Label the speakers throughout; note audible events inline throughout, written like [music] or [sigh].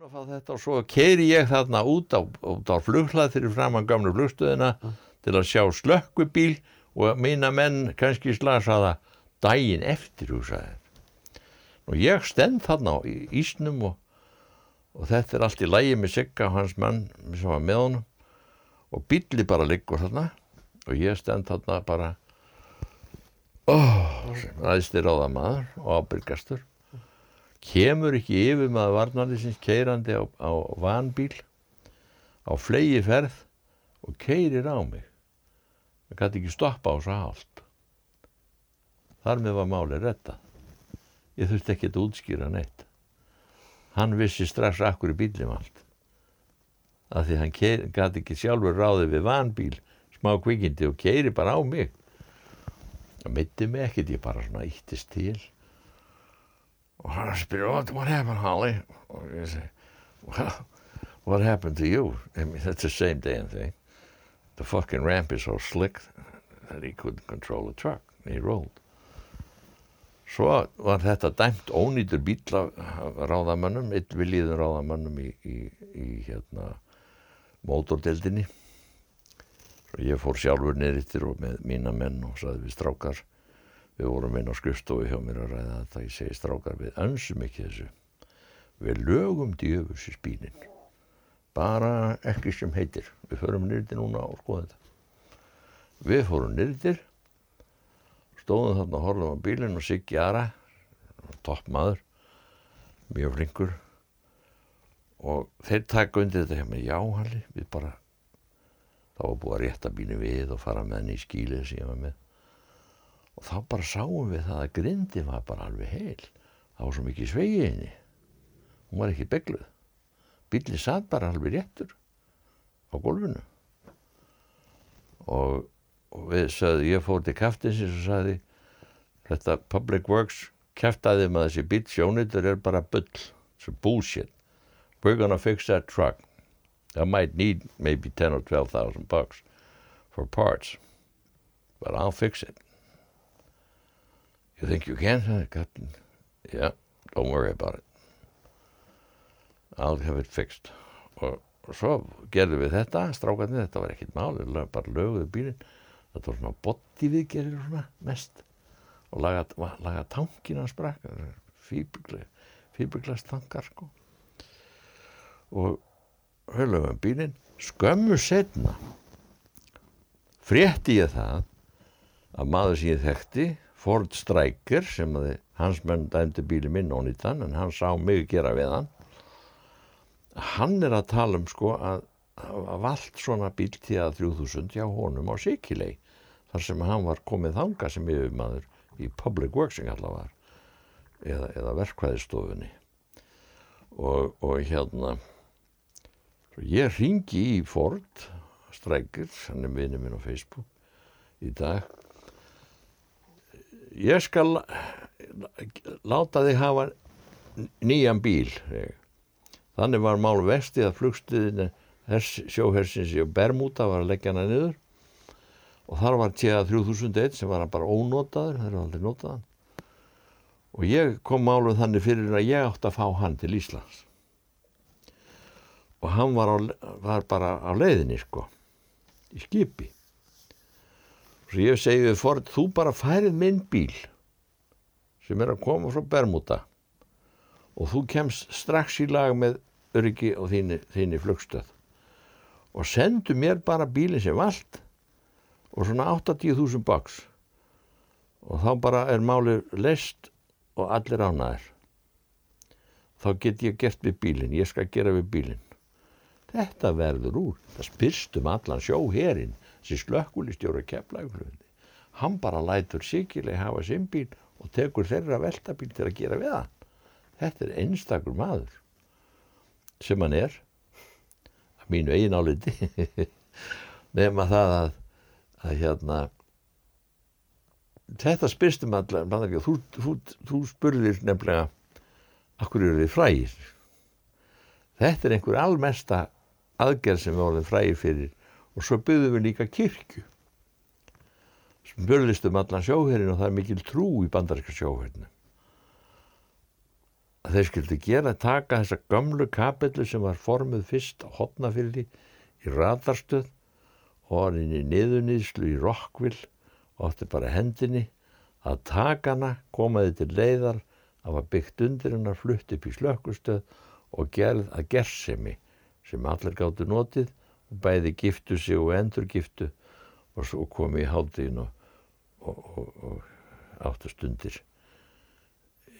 Speaker 1: búin að fá þetta og svo keiri ég þarna út á, út á flughlað fyrir framann gamlu flugstöðina til að sjá slökkubíl og mína menn kannski slasaða daginn eftir húsaði og ég stend þarna í ísnum og, og þetta er allt í lægi með Sigga og hans mann sem var með honum. Og bíli bara liggur þarna og ég stend þarna bara. Oh, aðstir á það maður og ábyrgastur kemur ekki yfir maður varnarlisins keirandi á, á vanbíl á flegi ferð og keirir á mig. Það gæti ekki stoppa á svo hált. Þar með var málið retta ég þurfti ekki að útskýra neitt. Hann vissi strax akkur í bílim allt af því hann gæti ekki sjálfur ráði við vanbíl smá kvikindi og keiri bara á mig. Það mitti mig ekkert ég bara svona íttist til hann spyr what, happened Holly? Og ég segi well what happened to you? I mean that's the same damn thing. The fucking ramp is so slick that he couldn't control the truck he rolled. Svo var þetta dæmt ónýtur bíl af ráðamönnum eitt viljiðum ráðamönnum í, í, í hérna mótordeldinni svo ég fór sjálfur neyrittir og með mína menn og saði við strákar við vorum inn á skrifstofu hjá mér að ræða þetta. Ég segi strákar við önsum ekki þessu. Við lögum djöfus í spínin bara ekki sem heitir. Við förum nýrtir núna og skoðum þetta. Við fórum nýrtir stóðum þarna og horfum á bílinn og Siggi Ara topp maður mjög flinkur og þeir taka undir þetta hjá mig já Halli, við bara þá var búið að rétta bílinn við og fara með henni í skílið sem ég var með og þá bara sáum við það að grindi var bara alveg heil. Það var svo mikið svegi henni hún var ekki begluð bílinn satt bara alveg réttur á gólfinu. Og, og við sagði ég fór til kaftinsins og sagði þetta Public Works kæftæði með þessi bíl sjónitur er bara bull it's bullshit. We're gonna fix that truck. I might need maybe 10 or 12,000 bucks for parts but I'll fix it You think you can? Captain? Yeah, don't worry about it. I'll have it fixed. Og, svo gerðum við þetta, strákarnir, þetta var ekkit mál, bara löguðu bílinn. Þetta var svona botti viðgerir svona mest. Og laga, laga tankina sprakk, fýrbygglas tankar sko. Og höfðum bílinn, skömmu setna frétti ég það að maður sem ég þekkti Ford Striker sem að hans menn dæmdi bíli minn ónýttan en hann sá mig gera við hann. Hann er að tala um sko að að vald svona bíl til að 3000 hjá honum á Sikilei þar sem hann var komið þanga sem yfirmaður í Public Works var eða, eða verkvæðistofunni og, og hérna ég ringi í Ford Striker, hann er vinið minn á Facebook í dag ég skal láta þig hafa nýjan bíl þannig var mál vesti að flugstuðinu sjóhersins í Bermuda var að leggja hana niður. Og þar var tjega 3001 sem var bara ónotaður, það er aldrei notaðan og ég kom máluð þannig fyrir að ég átti að fá hann til Íslands. Og hann var, á, var bara á leiðinni sko í skipi Svo ég segi við Ford, þú bara færið minn bíl sem er að koma frá Bermuda og þú kemst strax í lag með öryggi og þínu, þínu flugstöð og sendu mér bara bílinn sem vald og svona 80.000 bucks. Og þá bara er málið lest og allir ánaðir þá get ég gert við bílinn ég skal gera við bílinn. Þetta verður úr það spyrst um allan sjóherinn sem slökkulistjóra keflaugflöndi hann bara lætur sikileg hafa sinn bíl og tekur þeirra veltabíl til að gera við hann. Þetta er einstakur maður sem hann er að mínu eigin áliti [laughs] nefna það að, að hérna þetta spyrstum allar þú, þú, þú spurðir nefnilega akkur eru þið frægir? Þetta er einhver almesta aðgerð sem við vorum frægir fyrir og svo byggðum við líka kirkju. Spurðist um allan sjóherrin og það er mikil trú í bandaríska sjóherrinu að þeir skildi gera taka þessa gömlu kapillu sem var formuð fyrst á hotnafyldi í radarstöð og var inn í niðunýðslu í Rockville og átti bara hendinni að taka hana, komaði til leiðar að var byggt undir hennar flutt upp í slökkustöð og gerð að gersemi sem allir gáttu notið bæði giftu sig og endur giftu og svo komi í hálftíðin og, og, og, og áttu stundir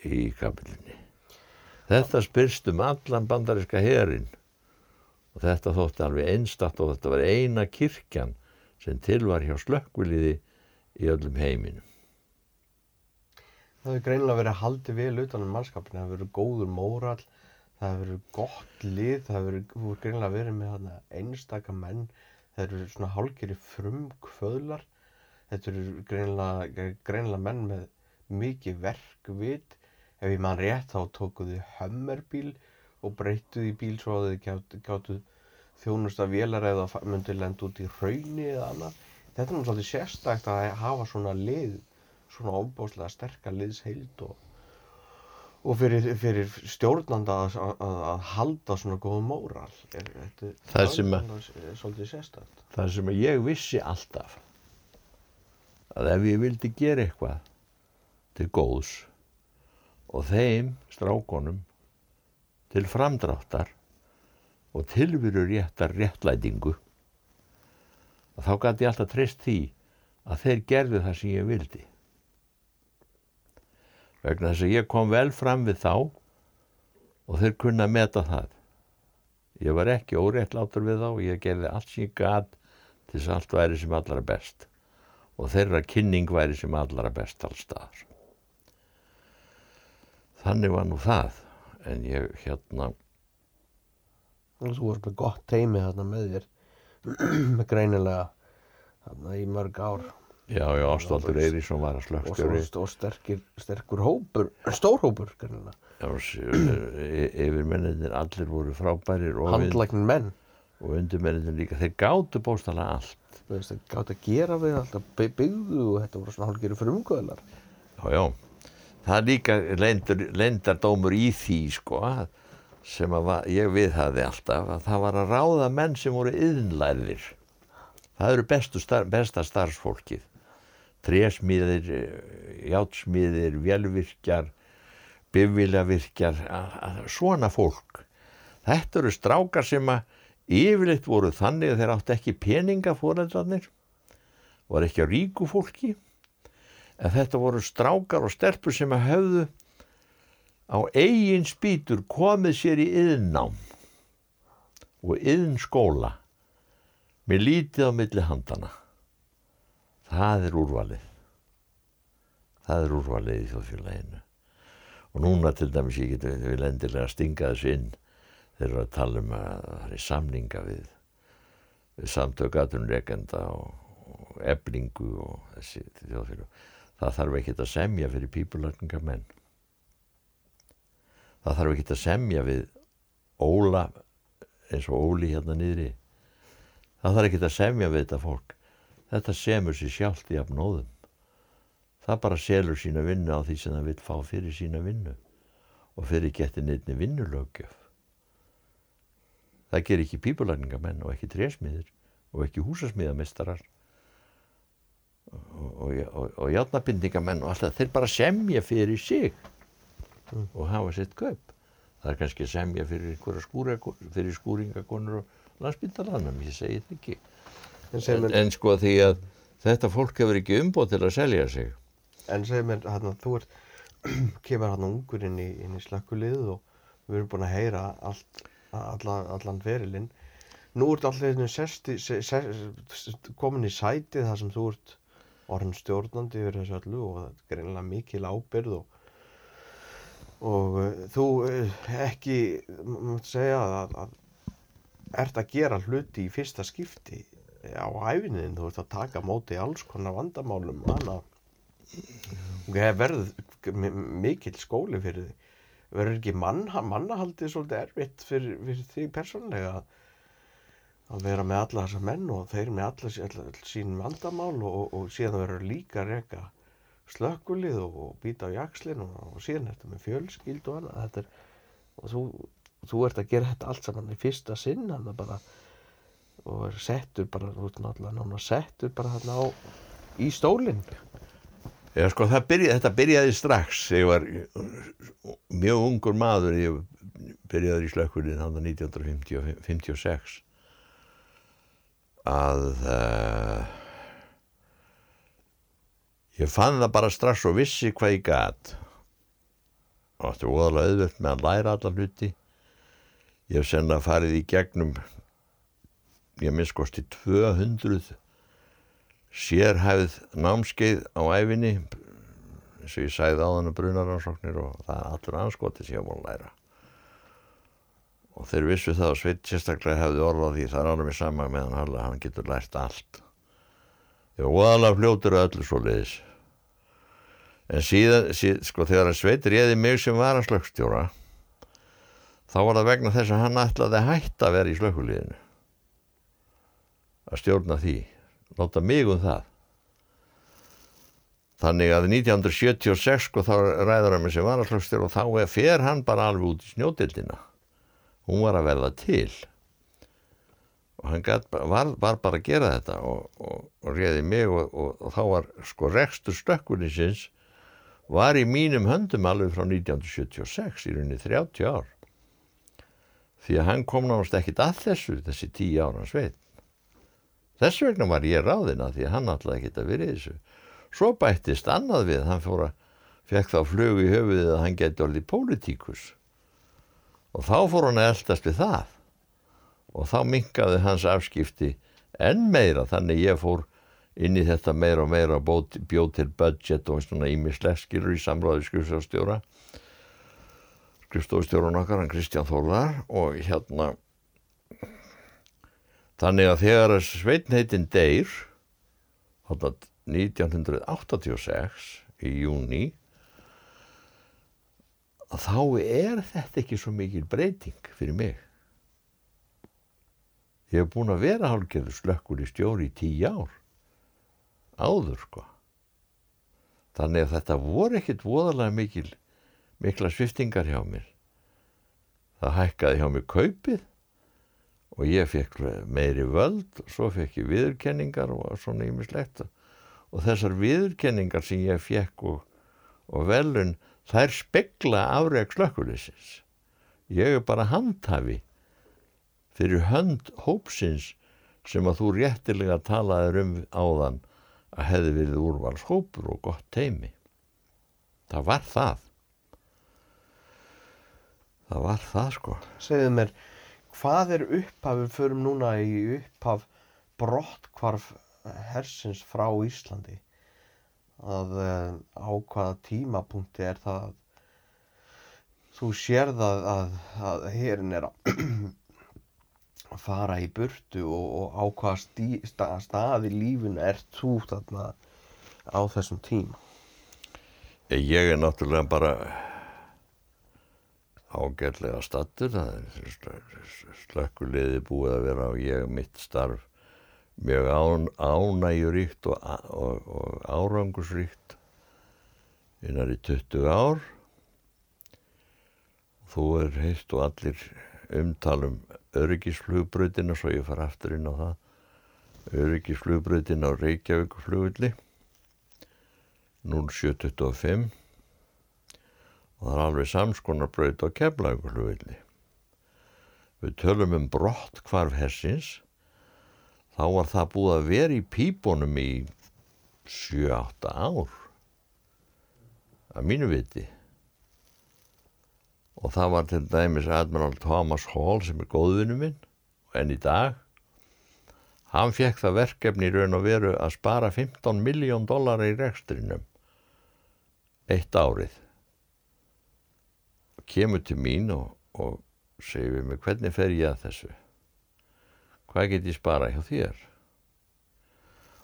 Speaker 1: í kapillinni. Þetta spyrst um allan bandariska herin og þetta þótti alveg einstatt og þetta var eina kirkjan sem til var hjá slökkviliði í öllum heiminum.
Speaker 2: Það hefur greinilega verið haldið vel utanum mannskapin, það hefur verið góður móral, það hefur verið gott lið, það hefur verið greinilega verið með einstaka menn, það verið svona hálgeri frumkvöðlar, þetta eru greinilega, greinilega menn með mikið verkvit, ef ég mann rétt þá tókuðu hömmerbíl og breyttuð í bíl svo að þið gáttu þjónusta vélar eða myndi lenda út í raunni eða annað. Þetta er náttúrulega sérstækt að hafa svona lið, svona óbáslega sterkar liðsheild og, og fyrir, fyrir stjórnanda að, að, að halda svona góð móral. Er, þetta,
Speaker 1: það sem
Speaker 2: að, er sérstækt.
Speaker 1: Það sem að ég vissi alltaf að ef ég vildi gera eitthvað til góðs og þeim strákonum til framdráttar og tilveru réttar réttlætingu þá gæti ég alltaf treyst því að þeir gerðu það sem ég vildi vegna þess að ég kom vel fram við þá og þeir kunna að meta það. Ég var ekki óréttlátur við þá ég gerði allt sem ég gæt til þess að allt væri sem allra best og þeirra kynning væri sem allra best allstaðar þannig var nú það en ég hérna
Speaker 2: Þú varst með gott teimi þarna með þér [clears throat] með greinilega þarna í mörg ár
Speaker 1: Já, já, Ástaldur Eirísson var að slökkstjóri
Speaker 2: og, sterkir, sterkur hópur stór hópur greinilega.
Speaker 1: Yfir menninir allir voru frábærir
Speaker 2: handlæknin menn.
Speaker 1: og undir menninir líka, þeir gáttu bóstala allt.
Speaker 2: Þeir gáttu að gera við alltaf byggðu og þetta voru svona hálfgerið fyrir umgöðlar
Speaker 1: Já, já. Það er líka lendardómur í því sko sem var, ég viðhaði alltaf að það var að ráða menn sem voru yðnlærðir það eru star, besta starfsfólkið trésmíðir játsmíðir, velvirkjar bifviljavirkjar svona fólk. Þetta eru strákar sem að yfirleitt voru þannig að þeir átt ekki peninga fóreldrarnir var ekki á ríku fólki. En þetta voru strákar og stelpur sem að höfðu á eigin spýtur komið sér í yðnám og yðnskóla með lítið á milli handana það er úrvalið. Það er úrvalið í þjóðfélaginu. Og núna til dæmis ég geti við endilega að stinga þessu inn þeir eru að tala um að það er samninga við, við samtökatunreikenda og, og eblingu og þessi þjóðfélag það þarf ekki að semja fyrir pípulagningar menn það þarf ekki að semja við Óla eins og Óli hérna niðri. Það þarf ekki að semja við þetta fólk þetta semur sér sjálft í afnóðum það bara selur sína vinnu á því sem það vil fá fyrir sína vinnu og fyrir getin einni vinnulögjöf það ger ekki pípulagningar menn og ekki trésmiðir og ekki húsasmiðamestarar og, og, og játnabindingamenn og alltaf þeir bara semja fyrir sig mm. og hafa sitt kaup. Það er kannski semja fyrir fyrir skúringakonur og landsbyndalanum, ég segi þetta ekki en, en, en sko því að þetta fólk hefur ekki umbóð til að selja sig.
Speaker 2: En segir mér, hérna, þú ert [clears throat] kemur hann ungur inn í, í slakkulið og við erum búin að heyra allt, allan, allan verilinn nú ert allir komin í sæti þar sem þú ert orðin stjórnandi yfir þessu öllu og það er greinlega mikil ábyrð og, og uh, þú uh, ekki, maður segja að, að ert að gera hluti í fyrsta skipti á æfinniðin, þú ert að taka móti í alls konar vandamálum hana. Það verður mikil skóli fyrir því verður ekki manna, mannahaldið svolítið erfitt fyrir, fyrir því persónlega að vera með alla þessa menn og þeir með alla, alla sín vandamál og, og síðan verður líka reyka slökkulið og, og býta á jakslinn og, og síðan er þetta með fjölskyld og annað. Er, og þú, þú ert að gera þetta allt saman í fyrsta sinn hann bara og er settur bara, náttúrulega settur bara þarna á í stólinn.
Speaker 1: Já, sko, byrja, þetta byrjaði strax. Ég var mjög ungur maður ég byrjaði í slökkulinn hann 1956 að uh, ég fann það bara strax og vissi hvað ég gæt og þetta er óðalega auðvöld með að læra allar hluti. Ég hef senna farið í gegnum ég minnskosti 200 sérhæfð námskeið á æfinni eins og ég sæði á þannig brunaransóknir og það er allur anskoti sem ég má læra. Og þeir vissu það og Sveit sérstaklega hefði orðað því það er alveg sama meðan Halla, hann getur lært allt. Ég var óalega fljótur að öllu svo leiðis en síðan, síðan sko þegar Sveit réði mig sem var að slökkstjóra þá var það vegna þess að hann ætlaði að hætta að vera í slökkulíðinu að stjórna því. Láta mig um það. Þannig að 1976 sko þá ræður hann með sem varaslögstur og þá fer hann bara alveg út í snjótildina hún var að verða til. Og hann gat, var, var bara að gera þetta og, og, og réði mig og, og þá var sko rekstur stökkunisins var í mínum höndum alveg frá 1976 í rauninni 30 ár. Því að hann kom náttúrulega ekkit að þessu þessi 10 ára sveit Þess vegna var ég ráðina því að hann alltaf að vera í þessu. Svo bættist annað við, hann fór að fekk þá flög í höfuðið að hann geti orðið pólitíkus. Og þá fór hann að eldast við það. Og þá minkaði hans afskipti enn meira, þannig ég fór inn í þetta meira og meira bjóð til budget og svona ímisleskilur í samráði skrifstofstjóra. Skrifstofstjóran okkar, hann Kristján Þórðar og hérna Þannig að þegar sveitnheitin deyr, 1986 í júni, þá er þetta ekki svo mikil breyting fyrir mig. Ég hef búin að vera hálfgerður slökkur í stjóri í tíu ár, áður sko. Þannig að þetta voru ekkit voðalega mikil, mikla sviftingar hjá mér. Það hækkaði hjá mér kaupið og ég fekk meiri völd og svo fekk ég viðurkenningar og svona ímislegt og þessar viðurkenningar sem ég fekk og, og velun þær spekla afreg slökkulisins ég er bara handhafi fyrir hönd hópsins sem að þú réttilega talaður um áðan að hefði verið úrvalshópur og gott teimi það var það. Það var það sko.
Speaker 2: Segðu mér hvað er upphaf, við förum núna í upphaf brottkvarf hersins frá Íslandi. Að uh, á hvaða tímapunkti er það þú sér það að, að herin er að [clears throat] fara í burtu og, og á hvaða stí, stað, stað í lífinu er þú þarna á þessum tíma?
Speaker 1: Ég er náttúrulega bara ágætlega stattur slökkuleiði búið að vera á ég mitt starf mjög án, ánægjuríkt og, og, og árangusríkt innar í 20 ár. Þú er heilt og allir umtalum öryggisflugbröðina svo ég far aftur inn á það. Öryggisflugbröðina á Reykjavíkflugulli 0725 og það er alveg samskonar braut á keflaugurflugilli. Við tölum um brott hvarf hessins, þá var það búið að vera í pípunum í 7-8 ár, að mínu viti. Og það var til dæmis Admiral Thomas Hall sem er góðvinu minn, en í dag, hann fekk það verkefni í raun og veru að spara 15 miljón dólar í rekstrinum eitt árið kemur til mín og, og segir mig hvernig fer ég að þessu? Hvað get ég spara hjá þér?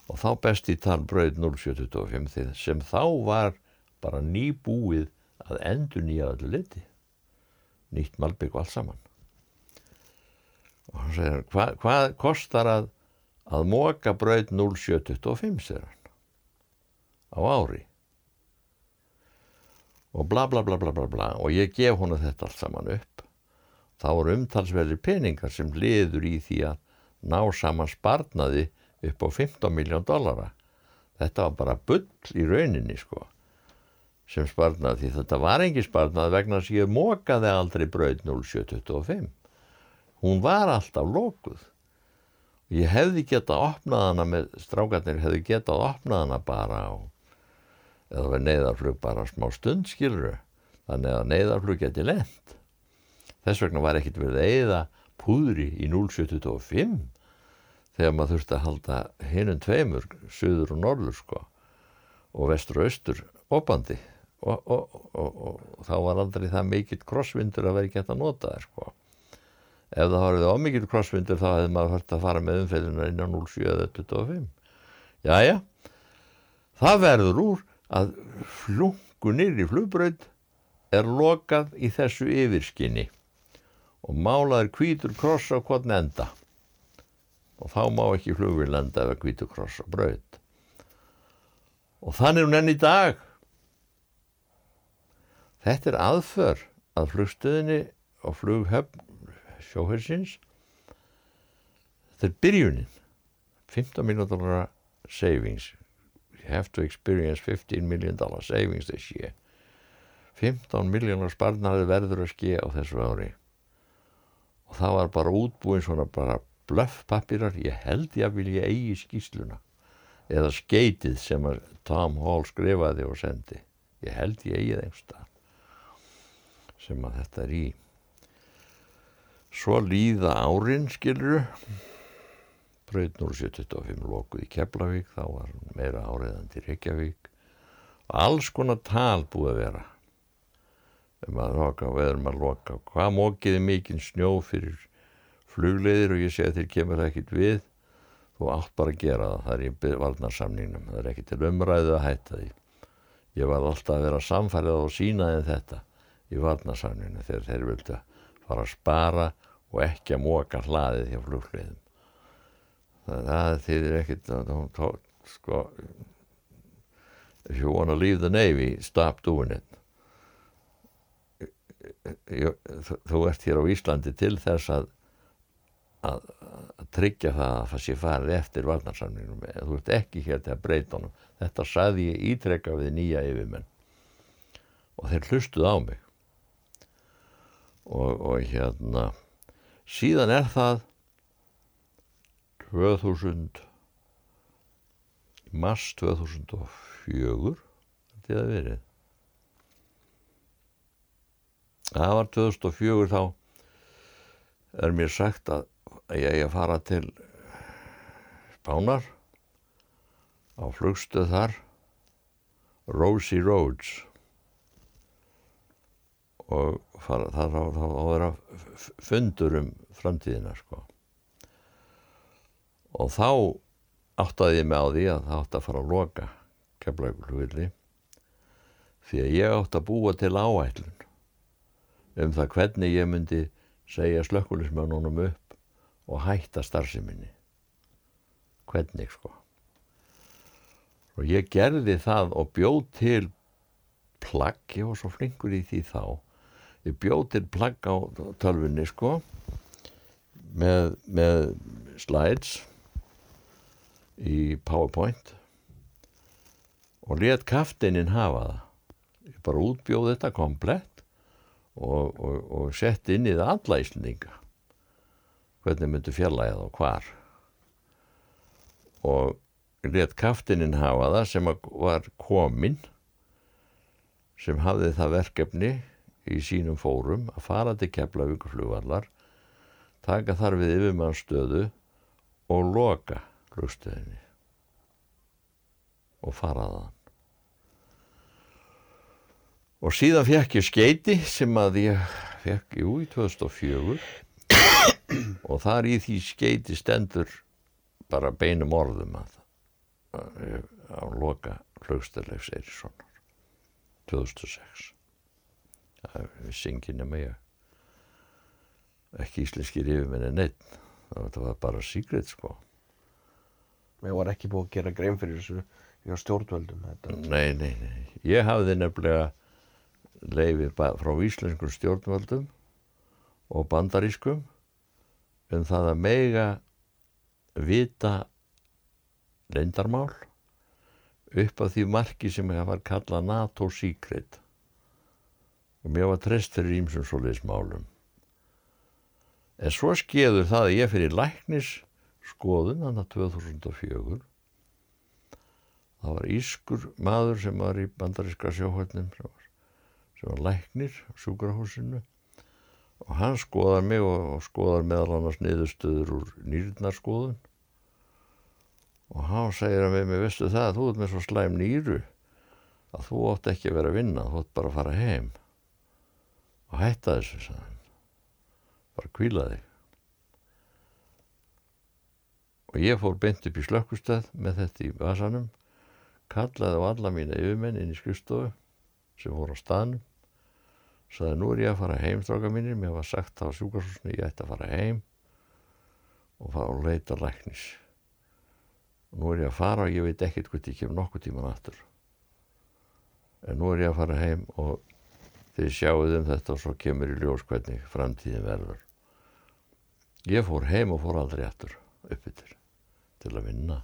Speaker 1: Og þá best í tal bröð 0725 sem þá var bara nýbúið að endur nýja öllu liti nýtt malbygg og allt saman. Og hann segir hvað hva kostar að að móka bröð 0725 segir hann. Á ári og bla bla bla bla bla bla. Og ég gef honu þetta allt saman upp. Þá eru umtalsverðir peningar sem liður í því að ná saman sparnaði upp á 15 miljón dollara. Þetta var bara bull í rauninni sko sem sparnaði. Því þetta var engi sparnaði vegna að ég mókaði aldrei brauð 0725 hún var alltaf lókuð ég hefði getað opnað hana með strákarnir hefði getað opnað hana bara á eða við neyðarflug bara smá stund skiluru þannig að neyðarflug geti lent. Þess vegna var ekkit verið að eigða púðri í 0725 þegar maður þurfti að halda hinnum tveimur, söður og norður sko og vestur og austur opandi og, og, og, og þá var aldrei það mikill krossvindur að vera gett að nota það sko. Ef það horfið ómikið crossvindur þá hefði maður hægt að fara með umfellina innan 07.25 Jæja það verður úr að flungunir í flugbröð er lokað í þessu yfirskinni og málaður kvítur kross á hvern enda. Og þá má ekki flugvil enda eða kvítur kross á bröð og þannig er hún enn í dag. Þetta er aðför að flugstöðinni og flughöfn sjóhersins. Þetta er byrjunin. 15 million dollar savings have to experience 15 million dollar savings this year. 15 miljónar sparnaði verður að ske á þessu ári. Og það var bara útbúin svona bara blöffpappirar ég held ég að vilja eigi skýsluna eða skeitið sem Tom Hall skrifaði og sendi. Ég held ég eigi það einstað sem að þetta er í. Svo líða árin, skiluru, bröð 075 lokuð í Keflavík, þá var meira áriðandi í Reykjavík og alls konar tal búið að vera um að loka og eðrum að loka. Hvað mókiði mikinn snjó fyrir flugleiðir og ég segi að þeir kemur ekkit við, þú átt bara að gera það, það er í varnarsamningnum, það er ekki til umræðu að hætta því. Ég var alltaf að vera samfærið á sínaðin þetta í varnarsamningnum þegar þeir vildi fara að spara og ekki að móka hlaðið hjá flugleiðum. Það þýðir ekkit að sko if you want to leave the Navy, stop doing it. Þú ert hér á Íslandi til þess að, að, að tryggja það að það sé farið eftir varnarsamningum. Þú ert ekki hér til að breyta honum. Þetta saði ég ítrekka við nýja yfirmenn og þeir hlustuð á mig. Og, og hérna síðan er það 2000 mars 2004 þetta er verið það var 2004 þá er mér sagt að ég eigi að fara til Spánar á flugstöð þar Rosie Roads og fara, það á að vera fundur um framtíðina sko. Og þá áttaði ég mig á því að það átti að fara að loka kemlaugulvilli því að ég átti að búa til áætlun um það hvernig ég myndi segja slökkulismönunum upp og hætta starfseminni. Hvernig sko. Og ég gerði það og bjóð til plagg, ég var svo flinkur í því þá. Ég bjóð til plagg á tölfunni sko með, með slides í PowerPoint og let kaftininn hafa það. Ég bara útbjóð þetta komplett og, og, og sett inn í það alla íslendinga. Hvernig myndu fjallæða og hvar? Og let kaftininn hafa það sem var kominn sem hafði það verkefni í sínum fórum að fara til keflavíkuflugvallar, taka þar við yfirmannstöðu og loka flugstöðinni og fara þann. Og síðan fekk ég skeiti sem að ég fekk jú í 2004 og þar í því skeiti stendur bara beinum orðum að, að, að loka flugstöðlegs Eiríssonar 2006 það vissi enginn nema ég. Ekki íslenskir yfirmenni neitt það var bara síkrið sko
Speaker 2: Ég var ekki búið að gera grein fyrir þessu hjá stjórnvöldum þetta.
Speaker 1: Nei, nei, nei ég hafði nefnilega leifir ba- frá íslenskum stjórnvöldum og bandarískum um það að mega vita leyndarmál upp að því marki sem það var kallað NATO Secret og mér var treyst fyrir ímsum svoleiðis málum en svo skeður það að ég fyrir læknis skoðun þannig 2004 það var ískur maður sem var í bandaríska sjóhörnum sem sem var læknir á sjúkrahúsinu og hann skoðar mig og, og skoðar meðal annars niðurstöður úr nýrnarskoðun og hann segir að við mig, veistu það, þú ert með svo slæm nýru að þú átt ekki að vera að vinna, þú átt bara að fara heim og hætta þessu, sagði hann. Bara kvíla þig. Og ég fór beint upp í slökkustað með þetta í vasanum, kallaði á alla mína yfirmenn inn í skrifstofu sem voru á staðnum, sagði nú er ég að fara heim, stráka mínir, mér var sagt á sjúkarsúsinu, ég ætti að fara heim og fara og leita læknis. Nú er ég að fara og ég veit ekkert hvort ég kem nokkuð tíman aftur. En nú er ég að fara heim og þið sjáuð um þetta og svo kemur í ljós hvernig framtíðin verður. Ég fór heim og fór aldrei aftur upp yfir til að vinna.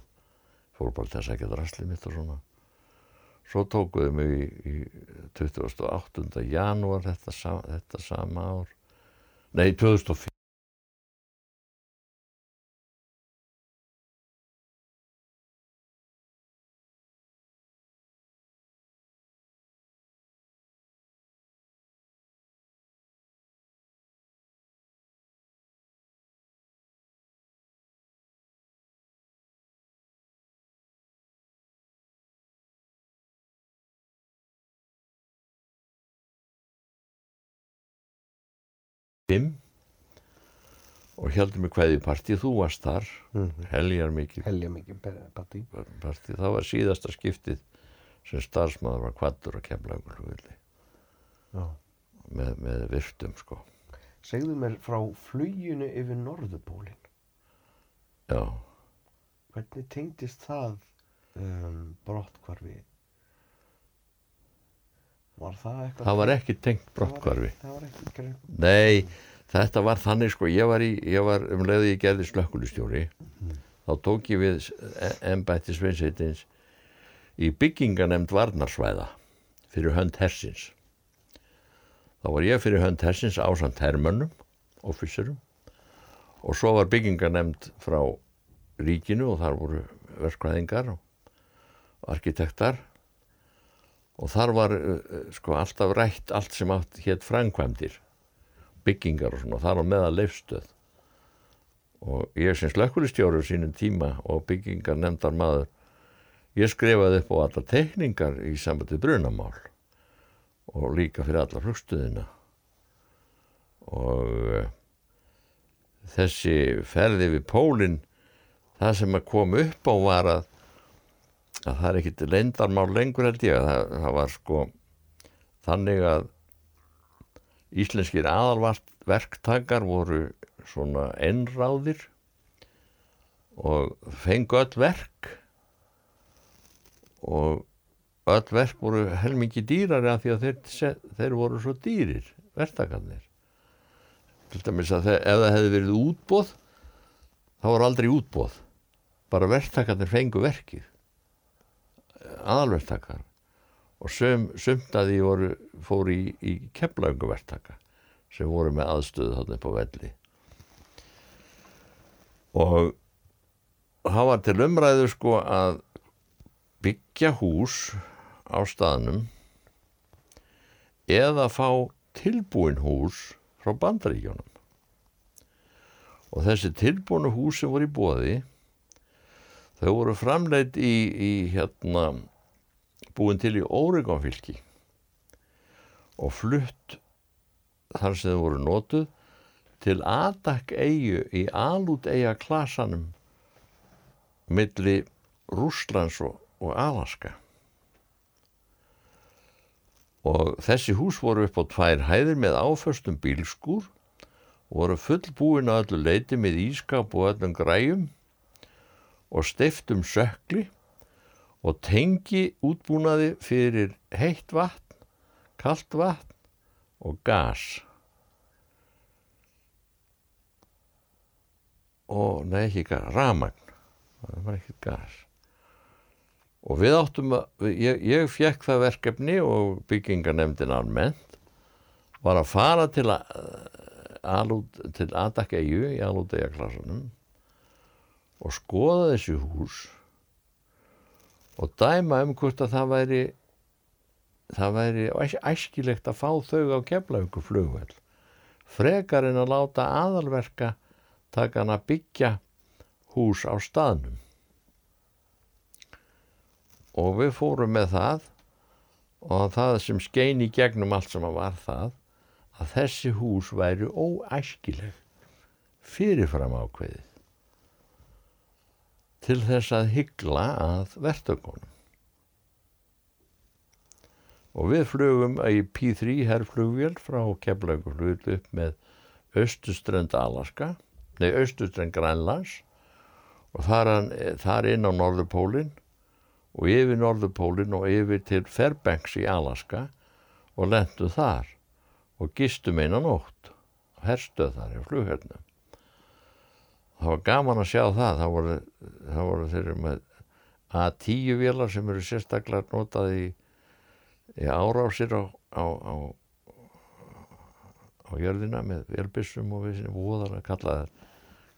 Speaker 1: Fór bara til að segja drasli mitt og svona. Svo tókuðu mig í, í 28. janúar þetta, þetta sama ár. Nei, 2004. fimm og heldum við hvaðið partí, þú varst þar, heljar mikið
Speaker 2: Helja mikið partí.
Speaker 1: það var síðasta skiptið sem starfsmaður var kvattur að kemla með, með virtum sko.
Speaker 2: Segðu mér frá fluginu yfir Norðupólinn.
Speaker 1: Já,
Speaker 2: Hvernig tengdist það um, brottkvarfi? Var það eitthvað?
Speaker 1: það var ekki tengt brottkvarfi.
Speaker 2: ekki- Það var ekki grein.
Speaker 1: Nei, þetta var þannig sko, ég var, í, ég var um leiði ég gerði slökkulistjóri, þá tók ég við embætti sveinsveitins í bygginganemnd varnarsvæða fyrir hönd hersins. Þá var ég fyrir hönd hersins ásand hermönnum, officerum, og svo var bygginganemnd frá ríkinu og þar voru verkvæðingar og arkitektar og þar var uh, sko alltaf rætt allt sem átt hétt framkvæmdir byggingar og svona, þar á meðal leifstöð og ég sem slökkulistjóru sínum tíma og byggingar nefndar maður ég skrifaði upp á alla teikningar í sambandi brunamál og líka fyrir alla flugstöðina. Og uh, þessi ferði við pólinn það sem að kom upp á var að að það er ekkit leyndarmál lengur held ég að það, það var sko þannig að íslenskir aðalverktakar voru svona ennráðir og fengu öll verk og öll verk voru helmingi dýrari af því að þeir, þeir voru svo dýrir, verktakarnir. Til dæmis að þeir, ef það hefði verið útbóð þá var aldrei útbóð bara verktakarnir fengu verkið aðalverktakar. Og sum, sumt að því fóru í, í keflaunguverktaka sem voru með aðstöðu þarna upp á velli. Og það var til umræðu sko að byggja hús á staðnum eða fá tilbúin hús frá bandaríkjónum og þessi tilbúinu hús sem voru í bóði þau voru framleitt í, í hérna búin til í Óregonfylki og flutt þar sem þau voru notuð til Adak eigu í Alút eiga klasanum milli Rússlands og, og Alaska. Og þessi hús voru upp á tvær hæðir með áföstum bílskúr voru fullbúin á öllu leiti með ískap og öllum græjum og steiftum sökli og tengi útbúnaði fyrir heitt vatn kalt vatn og gas. Og nei ekki gas, ramagn það var ekki gas. Og við áttum að ég, ég fekk það verkefni og byggingarnemndin almennt var að fara til alút, til Adakeyju í alútegjaglassanum og skoða þessi hús og dæma um hvort að það væri það væri æskilegt að fá þau á keflaugum flugvel frekar en að láta aðalverka taka hann að byggja hús á staðnum. Og við fórum með það og það sem skein í gegnum allt sem að var það að þessi hús væri óæskileg fyrirfram ákveðið til þess að hyggla að vertökunum. Og við flugum í P3 herrflugvél frá Keflaugurflugvél upp með austuströnd Alaska, nei austuströnd Grænlands og þar, þar inn á Norðupólinn og yfir Norðupólinn og yfir til Fairbanks í Alaska og lendu þar og gistum einan nótt og herstöð þar í flughörnum það var gaman að sjá það. Það voru, það voru þeirri með A10 vélar sem eru sérstaklega notað í, í árásir á, á, á, á jörðina með velbissum og við sinni voðar að kalla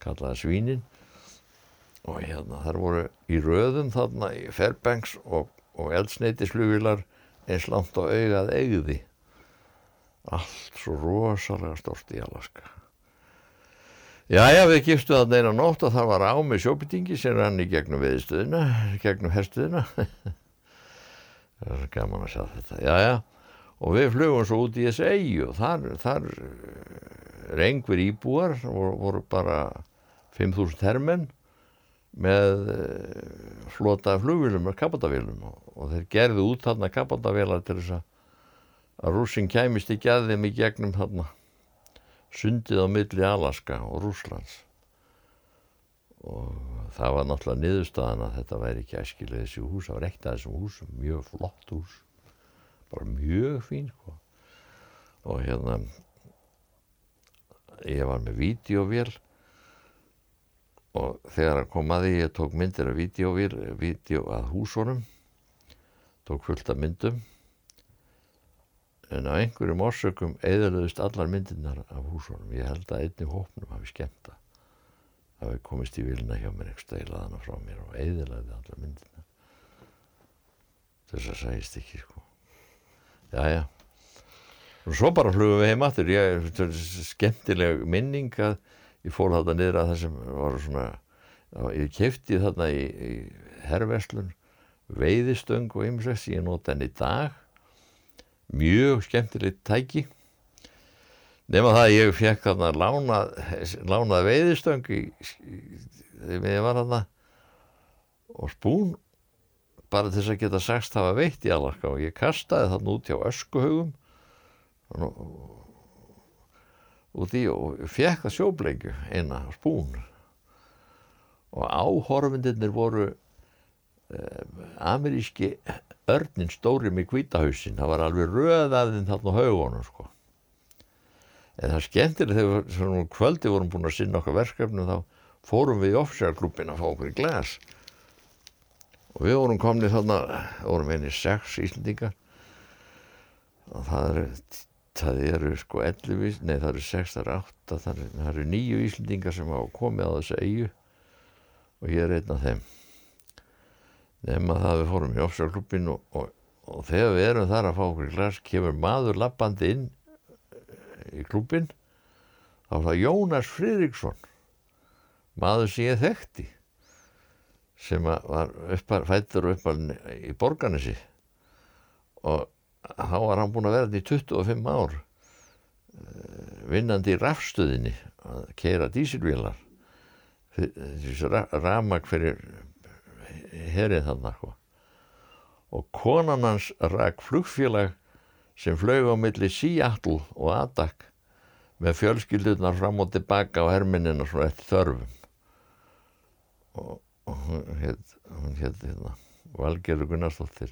Speaker 1: það, svínin. Og hérna þar voru í röðum þarna í Fairbanks og, og eldsneitisflugvilar eins langt á augað eigði allt svo rosalega stort í Alaska Jæja, við gifstu það eina nótt og það var á með sjóbyttingi sem rann í gegnum viðstöðuna, gegnum herstuðuna. [laughs] það er gaman að sjá þetta. Jæja, og við flugum svo út í þessu eigi og þar, þar reyngver íbúar voru, voru bara 5.000 hermenn með flota flugvilum og kapatavílum og, þeir gerðu út þarna kapatavílar til þess að rúsin kæmist ekki að þeim í gegnum þarna sundið á milli Alaska og Rúslands og það var náttúrulega niðurstaðan að þetta væri ekki æskilega þessi hús, það var ekkert að þessum húsum mjög flott hús bara mjög fín sko. og hérna ég var með vídeovél og þegar að kom að því ég tók myndir af vídeovél vídeo að húsunum tók fullt af myndum en á einhverjum orsökum eðalöðust allar myndirnar af húsunum. Ég held að einni hópnum hafi skemmt að hafi komist í vilna hjá mér eitthvað steilaðana frá mér og eðalöði allar myndirnar. Þess að sæðist ekki sko. Já já og svo bara flugum við heim aftur. Ég, skemmtileg minning að ég fór þetta niður að það sem var svona ég kefti þarna í, í herrverslun veiðistöng og ymsveks ég nota henni í dag mjög skemmtilegt tæki. Nema það að ég fekk þarna lánað, lánað veiðistöng þegar ég var þarna. Og spún bara til þess að geta sagst hafa veitt í Alaska. Og ég kastaði þarna út hjá öskuhaugum. Út í og fekk það sjóbleikju eina spún. Og áhorfindirnir voru um, ameríski örnin stóri með kvítahausin það var alveg röðaðinn þarna á haugunum sko. En það skemmtir þegar við kvöldi vorum búin að sinna okkar verkefnu þá fórum við í offsjárklubin að fá okkur í glas. Og við vorum komnið þarna vorum einni sex íslendingar. Og það eru það eru sko 11 nei það eru 6, það eru 8 það eru, það eru 9 íslendingar sem hafa komið á þessu eigu og ég er einn af þeim nema það við fórum í offsjárklubbin og, og, og þegar við erum þar að fá okkur glas kemur maður lappandi inn eh, í klubbin þá var það Jónas Fridriksson maður sem ég þekkti sem var uppar, fættur uppar í borganessi og þá var hann búin að vera þetta í 25 ár eh, vinnandi í rafstöðinni að keira dísilvílar þessi ramag fyrir herið þarna sko. og konan hans ræk flugfélag sem flög á milli Seattle og Adak með fjölskyldunar fram og tilbaka á herminina svona eftir þörfum. Og, og hún heit hérna Valgerður Gunnarsdóttir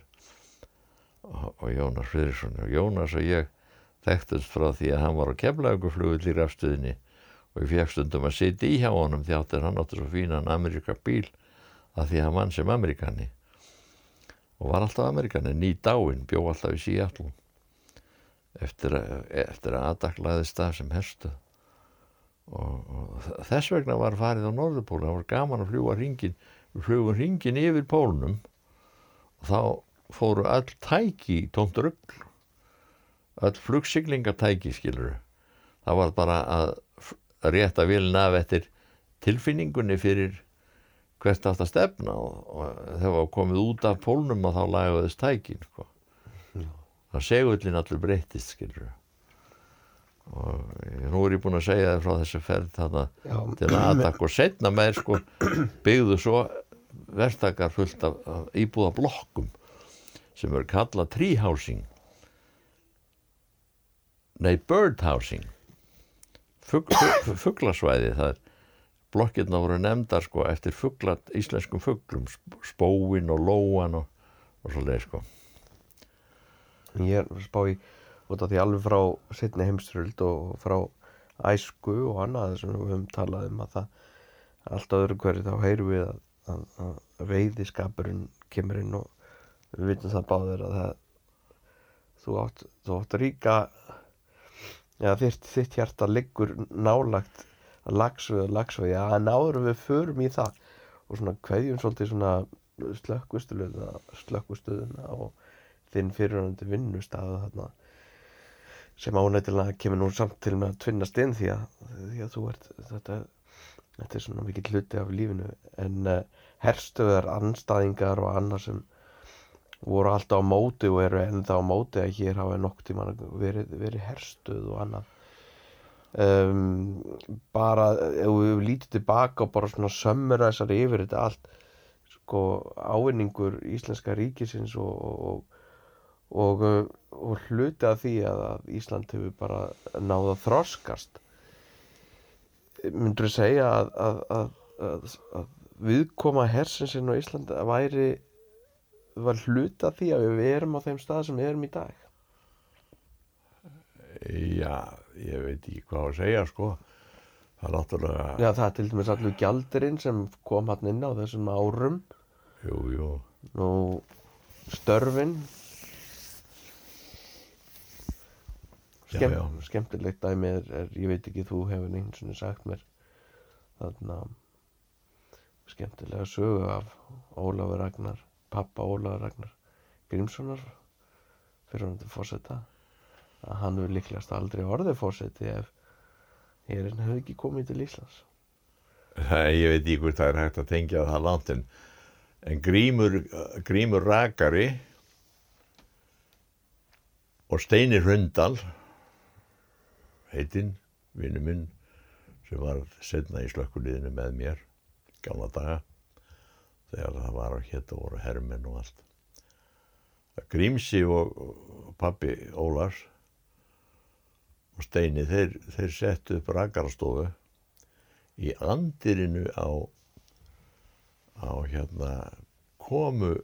Speaker 1: og, og Jónas Friðriksson. Og Jónas og ég þekktust frá því að hann var á kemlauguflugull í rafstuðinni og ég fekk stundum að sitja í hjá honum því áttir hann áttur svo fínan amerika bíl að því hann mann sem amerikani og var alltaf amerikani ný dáin, bjó alltaf í Seattle. Eftir eftir að aðdaklaðist það sem herstu og, og þess vegna var farið á Norðupólu, það var gaman að fljúa hringin, við fljúum hringin yfir pólunum og þá fóru all tæki tómt rugg öll flugsiglingatæki skilur það var bara að rétta vilin af eftir tilfinningunni fyrir hvert átt að stefna og, og þegar var komið út af pólnum og þá lagaðist tækin sko. það segullin allur breytist skilur og nú er ég búin að segja það frá þessu ferð þarna til aðtak og setna með sko byggðu svo verðstakar fullt af, af íbúða blokkum sem eru kallað treehousing. Nei birdhousing. Fugglasvæði það er blokkirna voru nefndar sko eftir fuggla, íslenskum fugglum spóin og lóan og, og svo leið sko.
Speaker 2: Ég er spá í út af því alveg frá setni heimströld og frá æsku og annað sem við höfum talað um að það allt öðru hverju þá heyrum við að, að, að veiðiskapurinn kemur inn og við vitum það báðir að það þú átt, þú átt ríka ja, þitt, þitt hjarta liggur nálagt lagsveið lagsveið að náður við förum í það og svona hverjum svolítið svona slökkustöðuna slökkustöðuna og þinn fyrirhandi vinnustafðu þarna sem ánættilega kemur nú samt til með að tvinnast inn því að, því að þú ert þetta, þetta er svona mikið hluti af lífinu. En uh, herstöðar, anstæðingar og annað sem voru alltaf á móti og eru ennþá á móti að hér hafa nokk tíma verið, verið herstöð og annað um, bara ef við lítið tilbaka og bara svona sömmur þessari yfir þetta allt sko ávinningur Íslenska ríkisins og, og, og, og hluti af því að, að Ísland hefur bara náða þroskast. Myndur þú segja að, að, að viðkoma hersinsinn á Íslandi væri var hluti af því að við erum á þeim stað sem við erum í dag?
Speaker 1: Já, ég veit ekki hvað að segja sko. Það er náttúrulega
Speaker 2: Já, það er til dæmis allur gjaldurinn sem kom hann inn á þessum árum.
Speaker 1: Jú, jú.
Speaker 2: Nú, störfin. Skemm,
Speaker 1: Já, já.
Speaker 2: Skemmtilegt dæmi er, er, ég veit ekki, þú hefur eins og sagt mér þarna skemmtilega sögu af Ólafur Ragnar, pappa Ólafur Ragnar Grímssonar fyrir hann til fórseta að hann hefur líklegast aldrei orðið fórseti ef hérinn hefur ekki komið til Íslands.
Speaker 1: Það, ég veit ekki hvort það er hægt að tengja það langt en, en grímur, grímur rakari og Steinir Hundal heitinn, vinnu minn sem var setna í slökkuliðinu með mér gamla daga þegar það var að hétta voru hermenn og allt. Grímsi og, og pappi Ólars og Steini þeir, þeir settu upp rakarastofu í andirinu á á hérna komu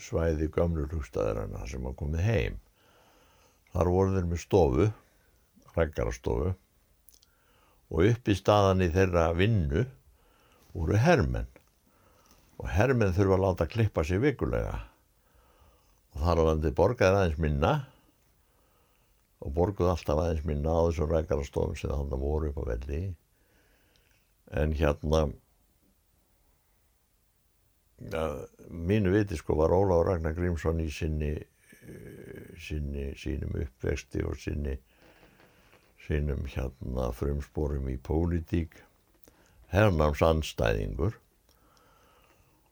Speaker 1: svæði gamlu hlugstæðarana sem var komið heim. Þar voru þeir með stofu rækarastofu og upp í staðan í þeirra vinnu voru hermenn. Og hermenn þurfa að láta klippa sér vikulega. Og þar á landi borgaði aðeins minna og borguði alltaf aðeins minna á þessum rækarastofum sem þannig voru upp á velli. En hérna ja, mínu viti sko var Óláður Ragnar Grímsson í sinni, sinni sínum uppvexti og sinni sínum hérna frumspórum í pólitík. Hernáms anstæðingur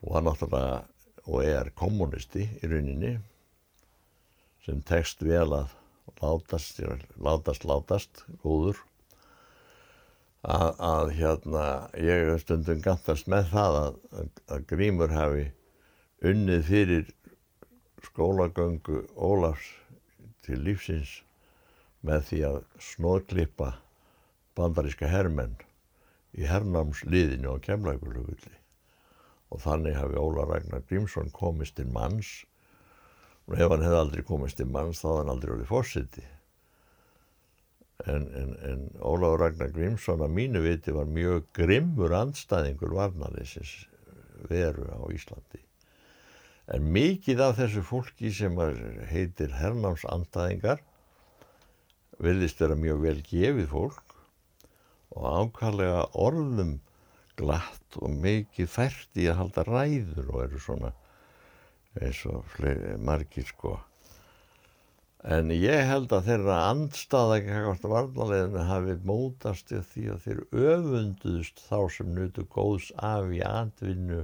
Speaker 1: og var náttúrulega og er kommunisti í rauninni sem tekst vel að látast, látast, látast, góður. Að, að hérna ég hef stundum gantast með það að, að, Grímur hafi unnið fyrir skólagöngu Ólafs til lífsins með því að snóðklippa bandaríska hermenn í hernámsliðinu á kemlaugulugulli og þannig hafi Óla Ragnar Grímsson komist til manns og ef hann hefði aldrei komist til manns þá hefði hann aldrei orðið fórsiti en, en, en Ólafur Ragnar Grímsson að mínu viti var mjög grimmur andstæðingur varnarleysins veru á Íslandi. En mikið af þessu fólki sem heitir hernámsandæðingar vilðist vera mjög vel gefið fólk og ákallega orðum glatt og mikið fært í að halda ræður og eru svona eins og fleiri, margir sko En ég held að þeirra andstaða ekkert varnarleginu hafi mótast í því að þeir öfunduðst þá sem nutu góðs af í andvinnu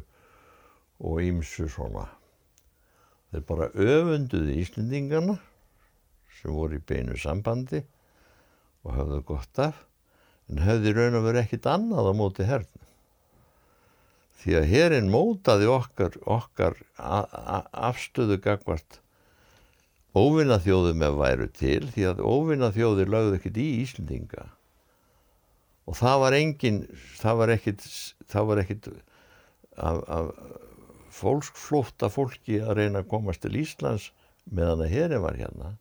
Speaker 1: og ímsu svona. Þeir bara öfunduði Íslendingana sem voru í beinu sambandi og hafðu gott af en höfði raun og verið ekkit annað á móti hernum. Því að herrin mótaði okkar, okkar afstöðu gagvart óvinnaþjóðum ef væru til því að óvinnaþjóðir lögðu ekkert í Íslendinga. Og það var engin það var ekkert það var ekkert af, af fólksflótta fólki að reyna að komast til Íslands meðan að herin var hérna.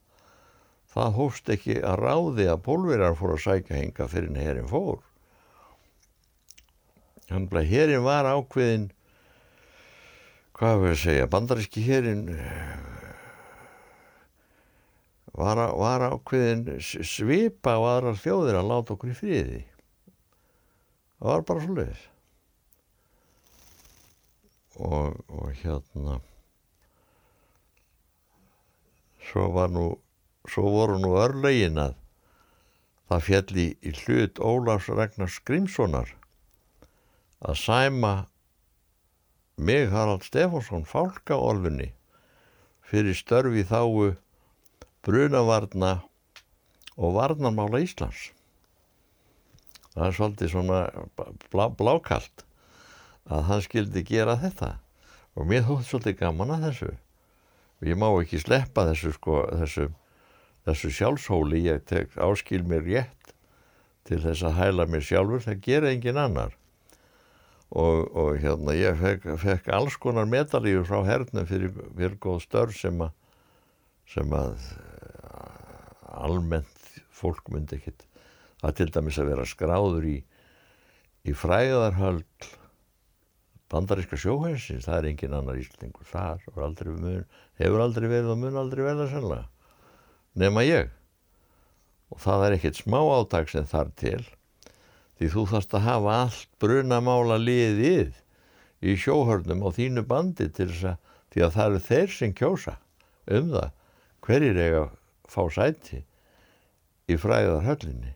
Speaker 1: Það hófst ekki að ráði að pólverjar fór að sækja henga fyrir en herin fór hann bleið herin var ákveðin hvað við að segja bandaríski herin var, var ákveðin svipa á aðrar þjóðir að láta okkur í fríði það var bara svo leiðis og, og hérna svo var nú svo voru nú örlegin að það fjalli í hlut Ólafs Ragnar Skrimssonar að sæma mig Harald Stefánsson fálkaolfunni fyrir störfi þáu brunavarna og varnarmála Íslands. Það er svolítið svona blá, blákalt að hann skildi gera þetta og mér þótt svolítið gaman að þessu. Og ég má ekki sleppa þessu, sko, þessu, þessu sjálfshóli, ég tek áskil mér rétt til þess að hæla mér sjálfur, það gera engin annar. Og, og hérna ég fekk, fekk alls konar medalíu frá hernum fyrir, fyrir góð störf sem að sem að almennt fólk myndi ekkit að til dæmis að vera skráður í, í fræðarhöld bandaríska sjóhænsins, það er engin annar íslendingur þar aldrei mun, hefur aldrei verið og mun aldrei verða sannlega nema ég. Og það er ekkert smá áttak sem þar til því þú þarfst að hafa allt brunamála liðið í sjóhörnum á þínu bandi til þess að því að það eru þeir sem kjósa um það hverjir eiga að fá sæti í fræðarhöllinni.